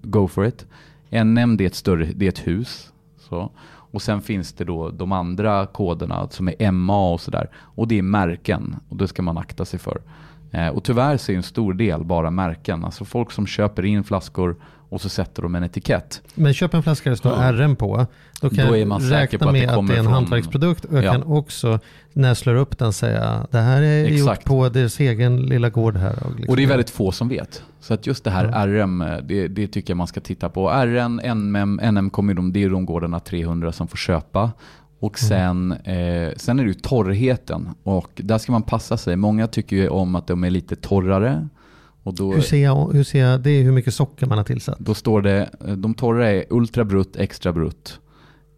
Speaker 3: go for it. NM det är ett, större, det är ett hus. Så. Och sen finns det då de andra koderna som är MA och sådär. Och det är märken och det ska man akta sig för. Eh, och tyvärr så är en stor del bara märken. Alltså folk som köper in flaskor och så sätter de en etikett.
Speaker 2: Men köp en flaska där det står
Speaker 1: Ja.
Speaker 2: RM på. Då kan
Speaker 3: Då är
Speaker 2: jag
Speaker 3: man säker
Speaker 2: räkna
Speaker 3: på att det
Speaker 2: med att
Speaker 3: kommer
Speaker 2: det är en
Speaker 3: från-
Speaker 2: hantverksprodukt. Och jag
Speaker 3: Ja.
Speaker 2: kan också när jag slår upp den säga det här är gjort
Speaker 3: Exakt.
Speaker 2: på deras egen lilla gård här. Och, liksom.
Speaker 3: Och det är väldigt få som vet. Så att just det här
Speaker 2: Ja.
Speaker 3: RM, det, det tycker jag man ska titta på. RN, NM, NM kommer ju de, det är de gårdarna 300 som får köpa. Och sen, eh, sen är det ju torrheten. Och där ska man passa sig. Många tycker ju om att de är lite torrare. Och då,
Speaker 2: hur, ser jag, hur ser jag, det är hur mycket socker man har tillsatt.
Speaker 3: då står det, eh, de torra är ultra brutt, extra brutt.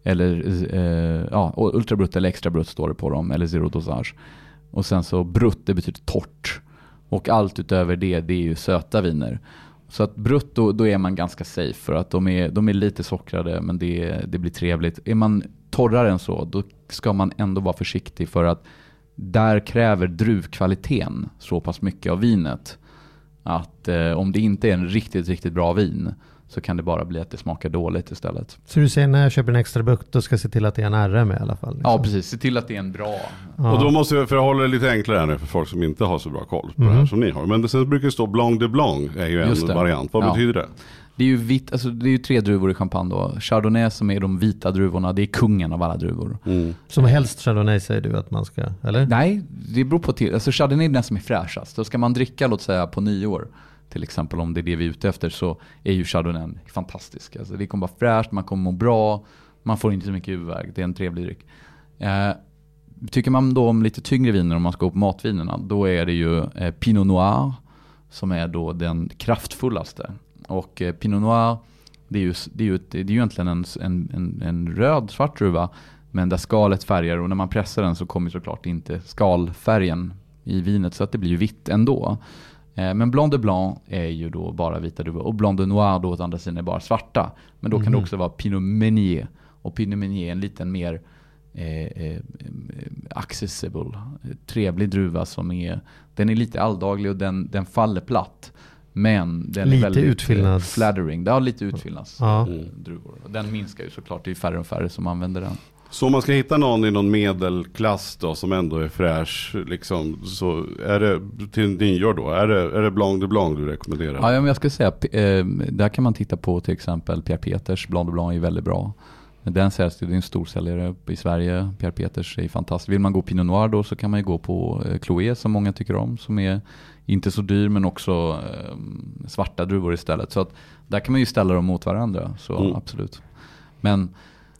Speaker 3: Eller, eh, ja, och ultra brutt eller extra brutt står det på dem, eller zero dosage. Och sen så brutt, det betyder torrt. Och allt utöver det, det är ju söta viner. Så att brutt, då, då är man ganska safe för att de är, de är lite sockrade men det, det blir trevligt. Är man torrare än så, då ska man ändå vara försiktig för att där kräver druvkvaliteten så pass mycket av vinet att eh, om det inte är en riktigt, riktigt bra vin så kan det bara bli att det smakar dåligt istället.
Speaker 2: Så du säger när jag köper en extra bukt då ska jag se till att det är en RM i alla fall? liksom.
Speaker 3: Ja, precis. Se till att det är en bra.
Speaker 2: Ja.
Speaker 1: Och då måste jag, för att hålla det lite enklare här nu för folk som inte har så bra koll på
Speaker 2: Mhm.
Speaker 1: det här som ni har. Men det sen brukar det stå Blanc de Blanc är ju en variant. Vad
Speaker 3: Ja.
Speaker 1: betyder det?
Speaker 3: Det är ju vitt, alltså det är ju tre druvor i champagne då. Chardonnay som är de vita druvorna, det är kungen av alla druvor.
Speaker 1: Mm.
Speaker 2: Som helst chardonnay säger du att man ska, eller?
Speaker 3: Nej, det beror på till. Alltså Chardonnay är den som är fräschast. Då ska man dricka, låt säga på nyår, till exempel om det är det vi är ute efter, så är ju Chardonnay fantastisk. Alltså det kommer vara fräscht, man kommer må bra, man får inte så mycket huvudvärk, det är en trevlig dryck. Eh, tycker man då om lite tyngre viner, om man ska gå på matvinerna, då är det ju eh, Pinot Noir, som är då den kraftfullaste. Och eh, Pinot Noir, det är ju, det är ju, det är ju egentligen en, en, en, röd, svart druva, men där skalet färgar och när man pressar den så kommer såklart inte skalfärgen i vinet så att det blir ju vitt ändå. Eh, Men Blanc de Blanc är ju då bara vita druvor och Blanc de Noir då åt andra sidan är bara svarta. Men då kan det
Speaker 2: Mhm.
Speaker 3: också vara Pinot Meunier och Pinot Meunier är en liten mer eh, eh, accessible, trevlig druva som är, den är lite alldaglig och den, den faller platt. Men den
Speaker 2: Lite
Speaker 3: är väldigt
Speaker 2: utfyllnads-
Speaker 3: eh, flattering. Det har lite utfyllnads
Speaker 2: Ja.
Speaker 1: Mm.
Speaker 3: den minskar ju såklart, det är färre och färre som använder den.
Speaker 1: Så om man ska hitta någon i någon medelklass då som ändå är fräsch, liksom, så är det till nyår då, är det, är det Blanc de Blanc du rekommenderar?
Speaker 3: Ja, men jag skulle säga, eh, där kan man titta på till exempel Pierre Peters, Blanc de Blanc är väldigt bra. Den säljs, det är en storsäljare i Sverige. Pierre Peters är fantastisk. Vill man gå Pinot Noir då så kan man ju gå på eh, Chloé som många tycker om. Som är inte så dyr men också eh, svarta druvor istället. Så att där kan man ju ställa dem mot varandra. Så
Speaker 1: Mm.
Speaker 3: absolut. Men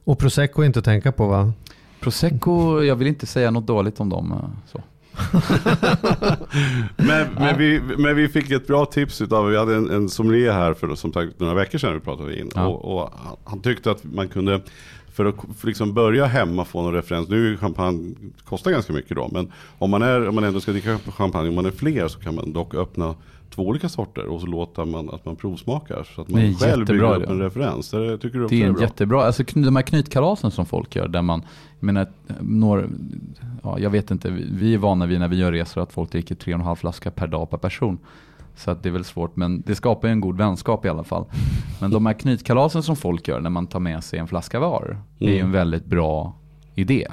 Speaker 2: Och prosecco är inte att tänka på va?
Speaker 3: Prosecco, jag vill inte säga något dåligt om dem. eh, Så.
Speaker 1: Men, men, vi, men vi fick ett bra tips utav, vi hade en, en sommelier här för som sagt några veckor sedan vi pratade in.
Speaker 3: Ja.
Speaker 1: Och, och han- tyckte att man kunde, för att för liksom börja hemma få någon referens, nu är champagne, kostar ganska mycket då, men om man, är, om man ändå ska dricka champagne, om man är fler så kan man dock öppna två olika sorter och så låter man att man provsmakar. Så att man själv bygger upp en referens. Det tycker du
Speaker 3: Det är
Speaker 1: är
Speaker 3: en
Speaker 1: bra?
Speaker 3: jättebra, alltså de här knytkalasen som folk gör där man, jag menar, några, ja, jag vet inte, vi är vana vid när vi gör resor att folk dricker tre och en halv flaska per dag per person. Så att det är väl svårt, men det skapar ju en god vänskap i alla fall. Men de här knytkalasen som folk gör när man tar med sig en flaska var, är ju
Speaker 1: Mm.
Speaker 3: en väldigt bra idé.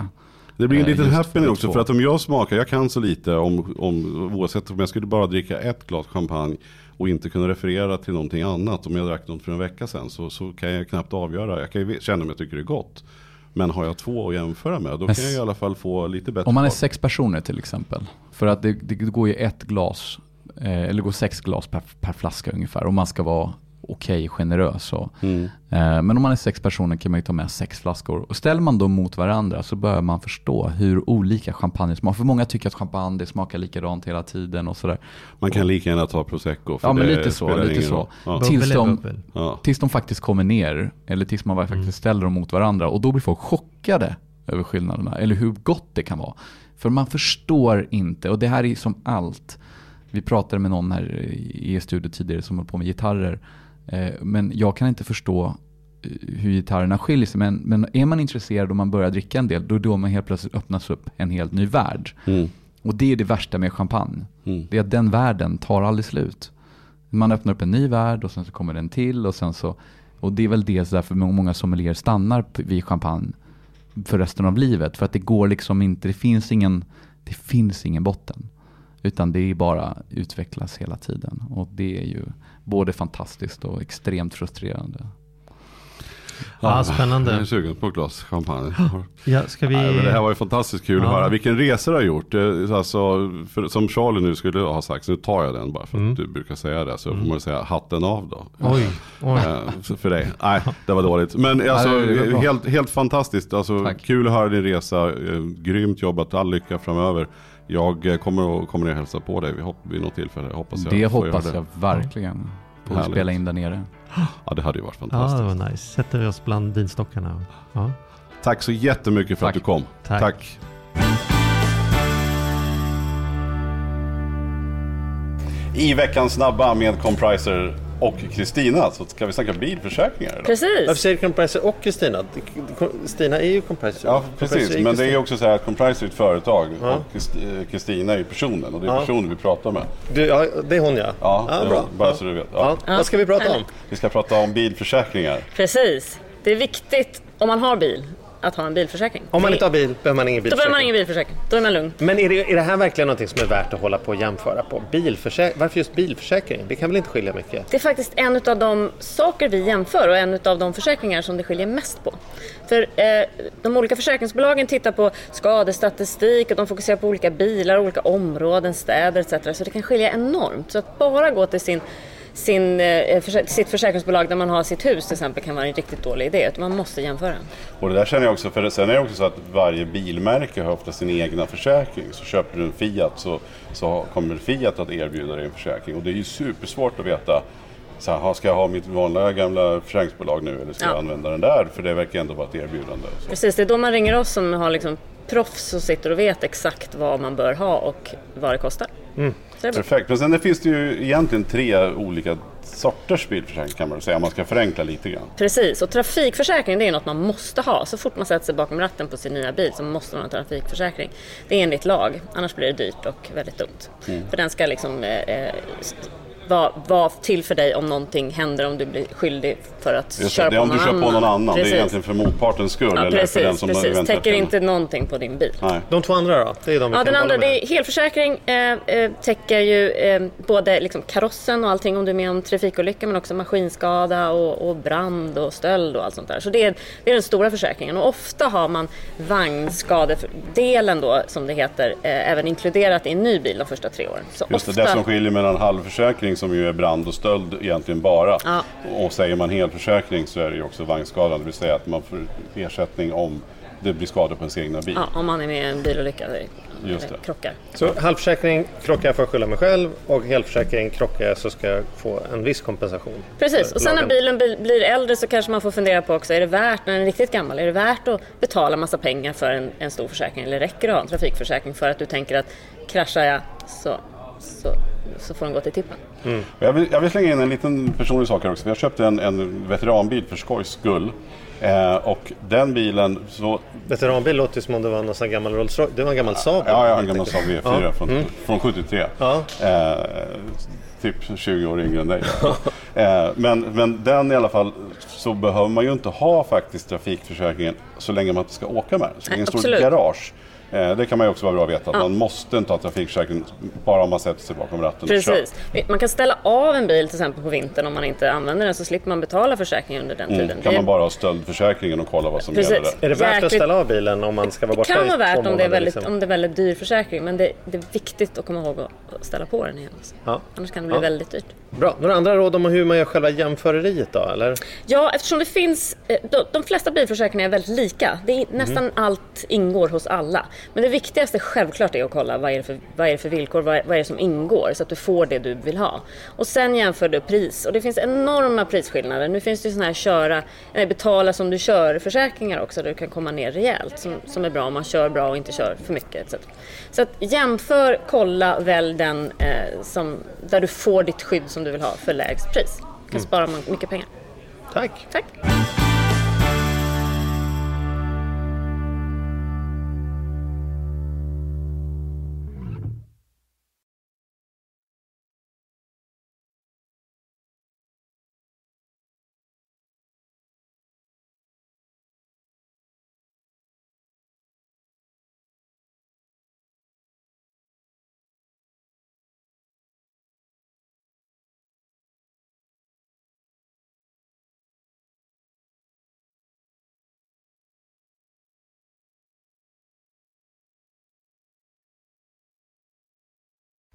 Speaker 1: Det blir en liten happening också. För att om jag smakar, jag kan så lite om, om oavsett om jag skulle bara dricka ett glas champagne och inte kunna referera till någonting annat. Om jag drack något för en vecka sedan så, så kan jag knappt avgöra. Jag kan ju känna om jag tycker det är gott. Men har jag två att jämföra med, då kan jag i alla fall få lite bättre
Speaker 3: Om man är sex personer till exempel. För att det, det går ju ett glas, eh, eller går sex glas per, per flaska ungefär. Om man ska vara okej, generös. Och,
Speaker 1: Mm.
Speaker 3: eh, men om man är sex personer kan man ju ta med sex flaskor. Och ställer man dem mot varandra så börjar man förstå hur olika champagne smakar. För många tycker att champagne det smakar likadant hela tiden och sådär.
Speaker 1: Man kan lika gärna ta prosecco. För
Speaker 3: Ja, men lite så, lite så.
Speaker 1: Ja.
Speaker 3: Tills de-.
Speaker 1: Ja.
Speaker 3: Tills de faktiskt kommer ner, eller tills man faktiskt
Speaker 2: Mm.
Speaker 3: ställer dem mot varandra. Och då blir folk chockade över skillnaderna, eller hur gott det kan vara. För man förstår inte, och det här är som allt. Vi pratade med någon här i er studio tidigare som höll på med gitarrer. Eh, Men jag kan inte förstå eh, hur gitarrerna skiljer sig. Men, men är man intresserad och man börjar dricka en del, då är då man helt plötsligt öppnas upp en helt ny värld.
Speaker 1: Mm.
Speaker 3: Och det är det värsta med champagne.
Speaker 1: Mm.
Speaker 3: Det är att den världen tar aldrig slut. Man öppnar upp en ny värld och sen så kommer den till och sen så och det är väl det därför många sommelier stannar vid champagne för resten av livet. För att det går liksom inte, det finns ingen, det finns ingen botten. Utan det är bara utvecklas hela tiden. Och det är ju både fantastiskt och extremt frustrerande.
Speaker 2: Ja, spännande.
Speaker 1: Jag är sugen på ett glas champagne.
Speaker 2: Ja, ska vi...
Speaker 1: Nej, men det här var ju fantastiskt kul att
Speaker 2: Ja.
Speaker 1: höra. Vilken resa du har gjort. Alltså, för, som Charlie nu skulle ha sagt, så nu tar jag den bara för att
Speaker 2: Mm.
Speaker 1: du brukar säga det. Så får man säga hatten av då.
Speaker 2: Oj, oj.
Speaker 1: Eh, för dig. Nej, det var dåligt. Men alltså,
Speaker 3: Nej,
Speaker 1: helt, helt fantastiskt. Alltså,
Speaker 3: Tack.
Speaker 1: kul att höra din resa. Eh, grymt jobbat. All lycka framöver. Jag eh, kommer att kommer ner och hälsa på dig vid, hopp, vid något tillfälle. Hoppas jag
Speaker 3: det hoppas
Speaker 1: göra det.
Speaker 3: jag verkligen. På att spela in där nere.
Speaker 1: Ja, det hade ju varit
Speaker 2: Ja,
Speaker 1: fantastiskt.
Speaker 2: det var nice. Sätter vi oss bland vinstockarna. Ja,
Speaker 1: Tack så jättemycket för
Speaker 3: Tack.
Speaker 1: att du kom.
Speaker 2: tack.
Speaker 1: Tack. I veckans snabba med Compriser och Kristina så ska vi snacka bilförsäkringar idag.
Speaker 4: Varför
Speaker 5: Precis.
Speaker 4: säger du Compressor och Kristina? Stina är ju Compressor.
Speaker 1: Ja,
Speaker 4: Compressor
Speaker 1: precis. Men det är ju också så här att Compriser är ett företag
Speaker 4: Ja.
Speaker 1: och eh, Kristina är ju personen och det är
Speaker 4: Ja.
Speaker 1: personen vi pratar med.
Speaker 4: Du, ja, det är hon ja.
Speaker 1: Ja,
Speaker 4: ja bra.
Speaker 1: bara
Speaker 4: ja.
Speaker 1: så du vet. Ja.
Speaker 4: Ja. Vad ska vi prata om?
Speaker 1: Vi ska prata om bilförsäkringar.
Speaker 5: Precis. Det är viktigt om man har bil att ha en bilförsäkring.
Speaker 4: Om man inte har bil behöver man ingen
Speaker 5: Då behöver man
Speaker 4: bilförsäkring.
Speaker 5: ingen bilförsäkring. Då är man lugn.
Speaker 4: Men är det, är det här verkligen något som är värt att hålla på och jämföra på? Bilförsäk- Varför just bilförsäkring? Det kan väl inte skilja mycket?
Speaker 5: Det är faktiskt en av de saker vi jämför och en av de försäkringar som det skiljer mest på. För eh, de olika försäkringsbolagen tittar på skadestatistik och de fokuserar på olika bilar, olika områden, städer etc. Så det kan skilja enormt. Så att bara gå till sin, sin, eh, försä- sitt försäkringsbolag där man har sitt hus till exempel kan vara en riktigt dålig idé. Utan man måste jämföra.
Speaker 1: Och det där känner jag också, för sen är det också så att varje bilmärke har ofta sin egna försäkring. Så köper du en Fiat så, så kommer Fiat att erbjuda dig en försäkring. Och det är ju supersvårt att veta, så här, "Ha, ska jag ha mitt vanliga gamla försäkringsbolag nu eller ska
Speaker 5: Ja.
Speaker 1: jag använda den där? För det verkar ändå vara ett erbjudande. Så.
Speaker 5: Precis, det är då man ringer oss som har liksom proffs och sitter och vet exakt vad man bör ha och vad det kostar. Så bra.
Speaker 1: Perfekt, men sen finns det ju egentligen tre olika sorters bilförsäkring kan man säga, om man ska förenkla lite grann.
Speaker 5: Precis, och trafikförsäkring det är något man måste ha. Så fort man sätter sig bakom ratten på sin nya bil så måste man ha trafikförsäkring. Det är enligt lag, annars blir det dyrt och väldigt dumt. För den ska liksom eh, eh, vara var till för dig om någonting händer om du blir skyldig för att
Speaker 1: Just
Speaker 5: köra
Speaker 1: det, det är
Speaker 5: på
Speaker 1: om
Speaker 5: någon
Speaker 1: du kör
Speaker 5: annan.
Speaker 1: på någon annan.
Speaker 5: Precis.
Speaker 1: Det är egentligen för motpartens skull.
Speaker 5: Ja,
Speaker 1: eller
Speaker 5: precis,
Speaker 1: för den som
Speaker 5: precis. täcker inte någonting på din bil.
Speaker 1: Nej.
Speaker 4: De två andra då? Det är de vi
Speaker 5: Ja, den andra det är helförsäkring. Eh, eh, täcker ju eh, både liksom karossen och allting om du är med om trafikolycka men också maskinskada och, och brand och stöld och allt sånt där. Så det är, det är den stora försäkringen och ofta har man vagnskadedelen då som det heter eh, även inkluderat i en ny bil de första tre åren. Så
Speaker 1: Just det,
Speaker 5: ofta,
Speaker 1: det som skiljer mellan halvförsäkring som ju är brand och stöld egentligen bara.
Speaker 5: Ja.
Speaker 1: Och säger man helförsäkring så är det ju också vagnskada. Det vill säga att man får ersättning om det blir skador på ens egna bil.
Speaker 5: Ja, om man är med i en bilolycka eller,
Speaker 1: Just
Speaker 5: eller
Speaker 1: det.
Speaker 5: krockar.
Speaker 4: Så halvförsäkring krockar jag får jag skylla mig själv och helförsäkring krockar jag så ska jag få en viss kompensation.
Speaker 5: Precis,
Speaker 4: för
Speaker 5: och sen när bilen bli- blir äldre så kanske man får fundera på också, är det värt, när den är riktigt gammal, är det värt att betala massa pengar för en, en stor försäkring? Eller räcker det att ha en trafikförsäkring för att du tänker att kraschar jag så, så, så får den gå till tippen?
Speaker 1: Jag, vill, jag vill slänga in en liten personlig sak här också. Jag köpte en, en veteranbil för skojs skull. Eh, och den bilen så...
Speaker 4: Veteranbil låter ju som om det var någon gammal Rolls Royce. Det var en gammal Saab.
Speaker 1: Ja, jag har en gammal Saab V4
Speaker 4: Ja. Mm.
Speaker 1: från, från 73.
Speaker 4: Ja.
Speaker 1: Eh, typ 20 år yngre än dig. eh, men, men den i alla fall så behöver man ju inte ha faktiskt trafikförsäkringen så länge man inte ska åka med den. Så länge det står
Speaker 5: absolut.
Speaker 1: ett garage. Eh, det kan man ju också vara bra att veta. Att
Speaker 5: Ja.
Speaker 1: man måste inte ha trafikförsäkring bara om man sätter sig bakom ratten.
Speaker 5: Precis. Man kan ställa av en bil till exempel på vintern om man inte använder den så slipper man betala försäkringen under den
Speaker 1: Mm.
Speaker 5: tiden.
Speaker 1: Kan
Speaker 5: Det-
Speaker 1: man bara ha stöldförsäkringen och kolla vad som
Speaker 5: Precis.
Speaker 1: gäller där.
Speaker 4: Är det värt att ställa av bilen om man ska vara
Speaker 5: Det
Speaker 4: borta
Speaker 5: kan
Speaker 4: i
Speaker 5: vara
Speaker 4: två
Speaker 5: värt om det, är
Speaker 4: månader,
Speaker 5: väldigt,
Speaker 4: liksom?
Speaker 5: om det är väldigt dyr försäkring men det, det är viktigt att komma ihåg att ställa på den igen. Alltså.
Speaker 4: Ja.
Speaker 5: Annars kan det bli
Speaker 4: Ja.
Speaker 5: väldigt dyrt.
Speaker 4: Bra. Några andra råd om hur man gör själva jämföreriet då? Eller?
Speaker 5: Ja, eftersom det finns... eh, De, de flesta bilförsäkringar är väldigt lika. Det är, nästan allt ingår hos alla. Men det viktigaste självklart är att kolla vad är det för, vad är det för villkor, vad är, vad är det som ingår så att du får det du vill ha. Och sen jämför du pris. Och det finns enorma prisskillnader. Nu finns det ju sådana här köra, eh, betala som du kör försäkringar också där du kan komma ner rejält som, som är bra om man kör bra och inte kör för mycket. Etc. Så att jämför, kolla, välj den eh, som, där du får ditt skydd som du vill ha för lägst pris. Du kan spara mycket pengar.
Speaker 4: Tack.
Speaker 5: Tack!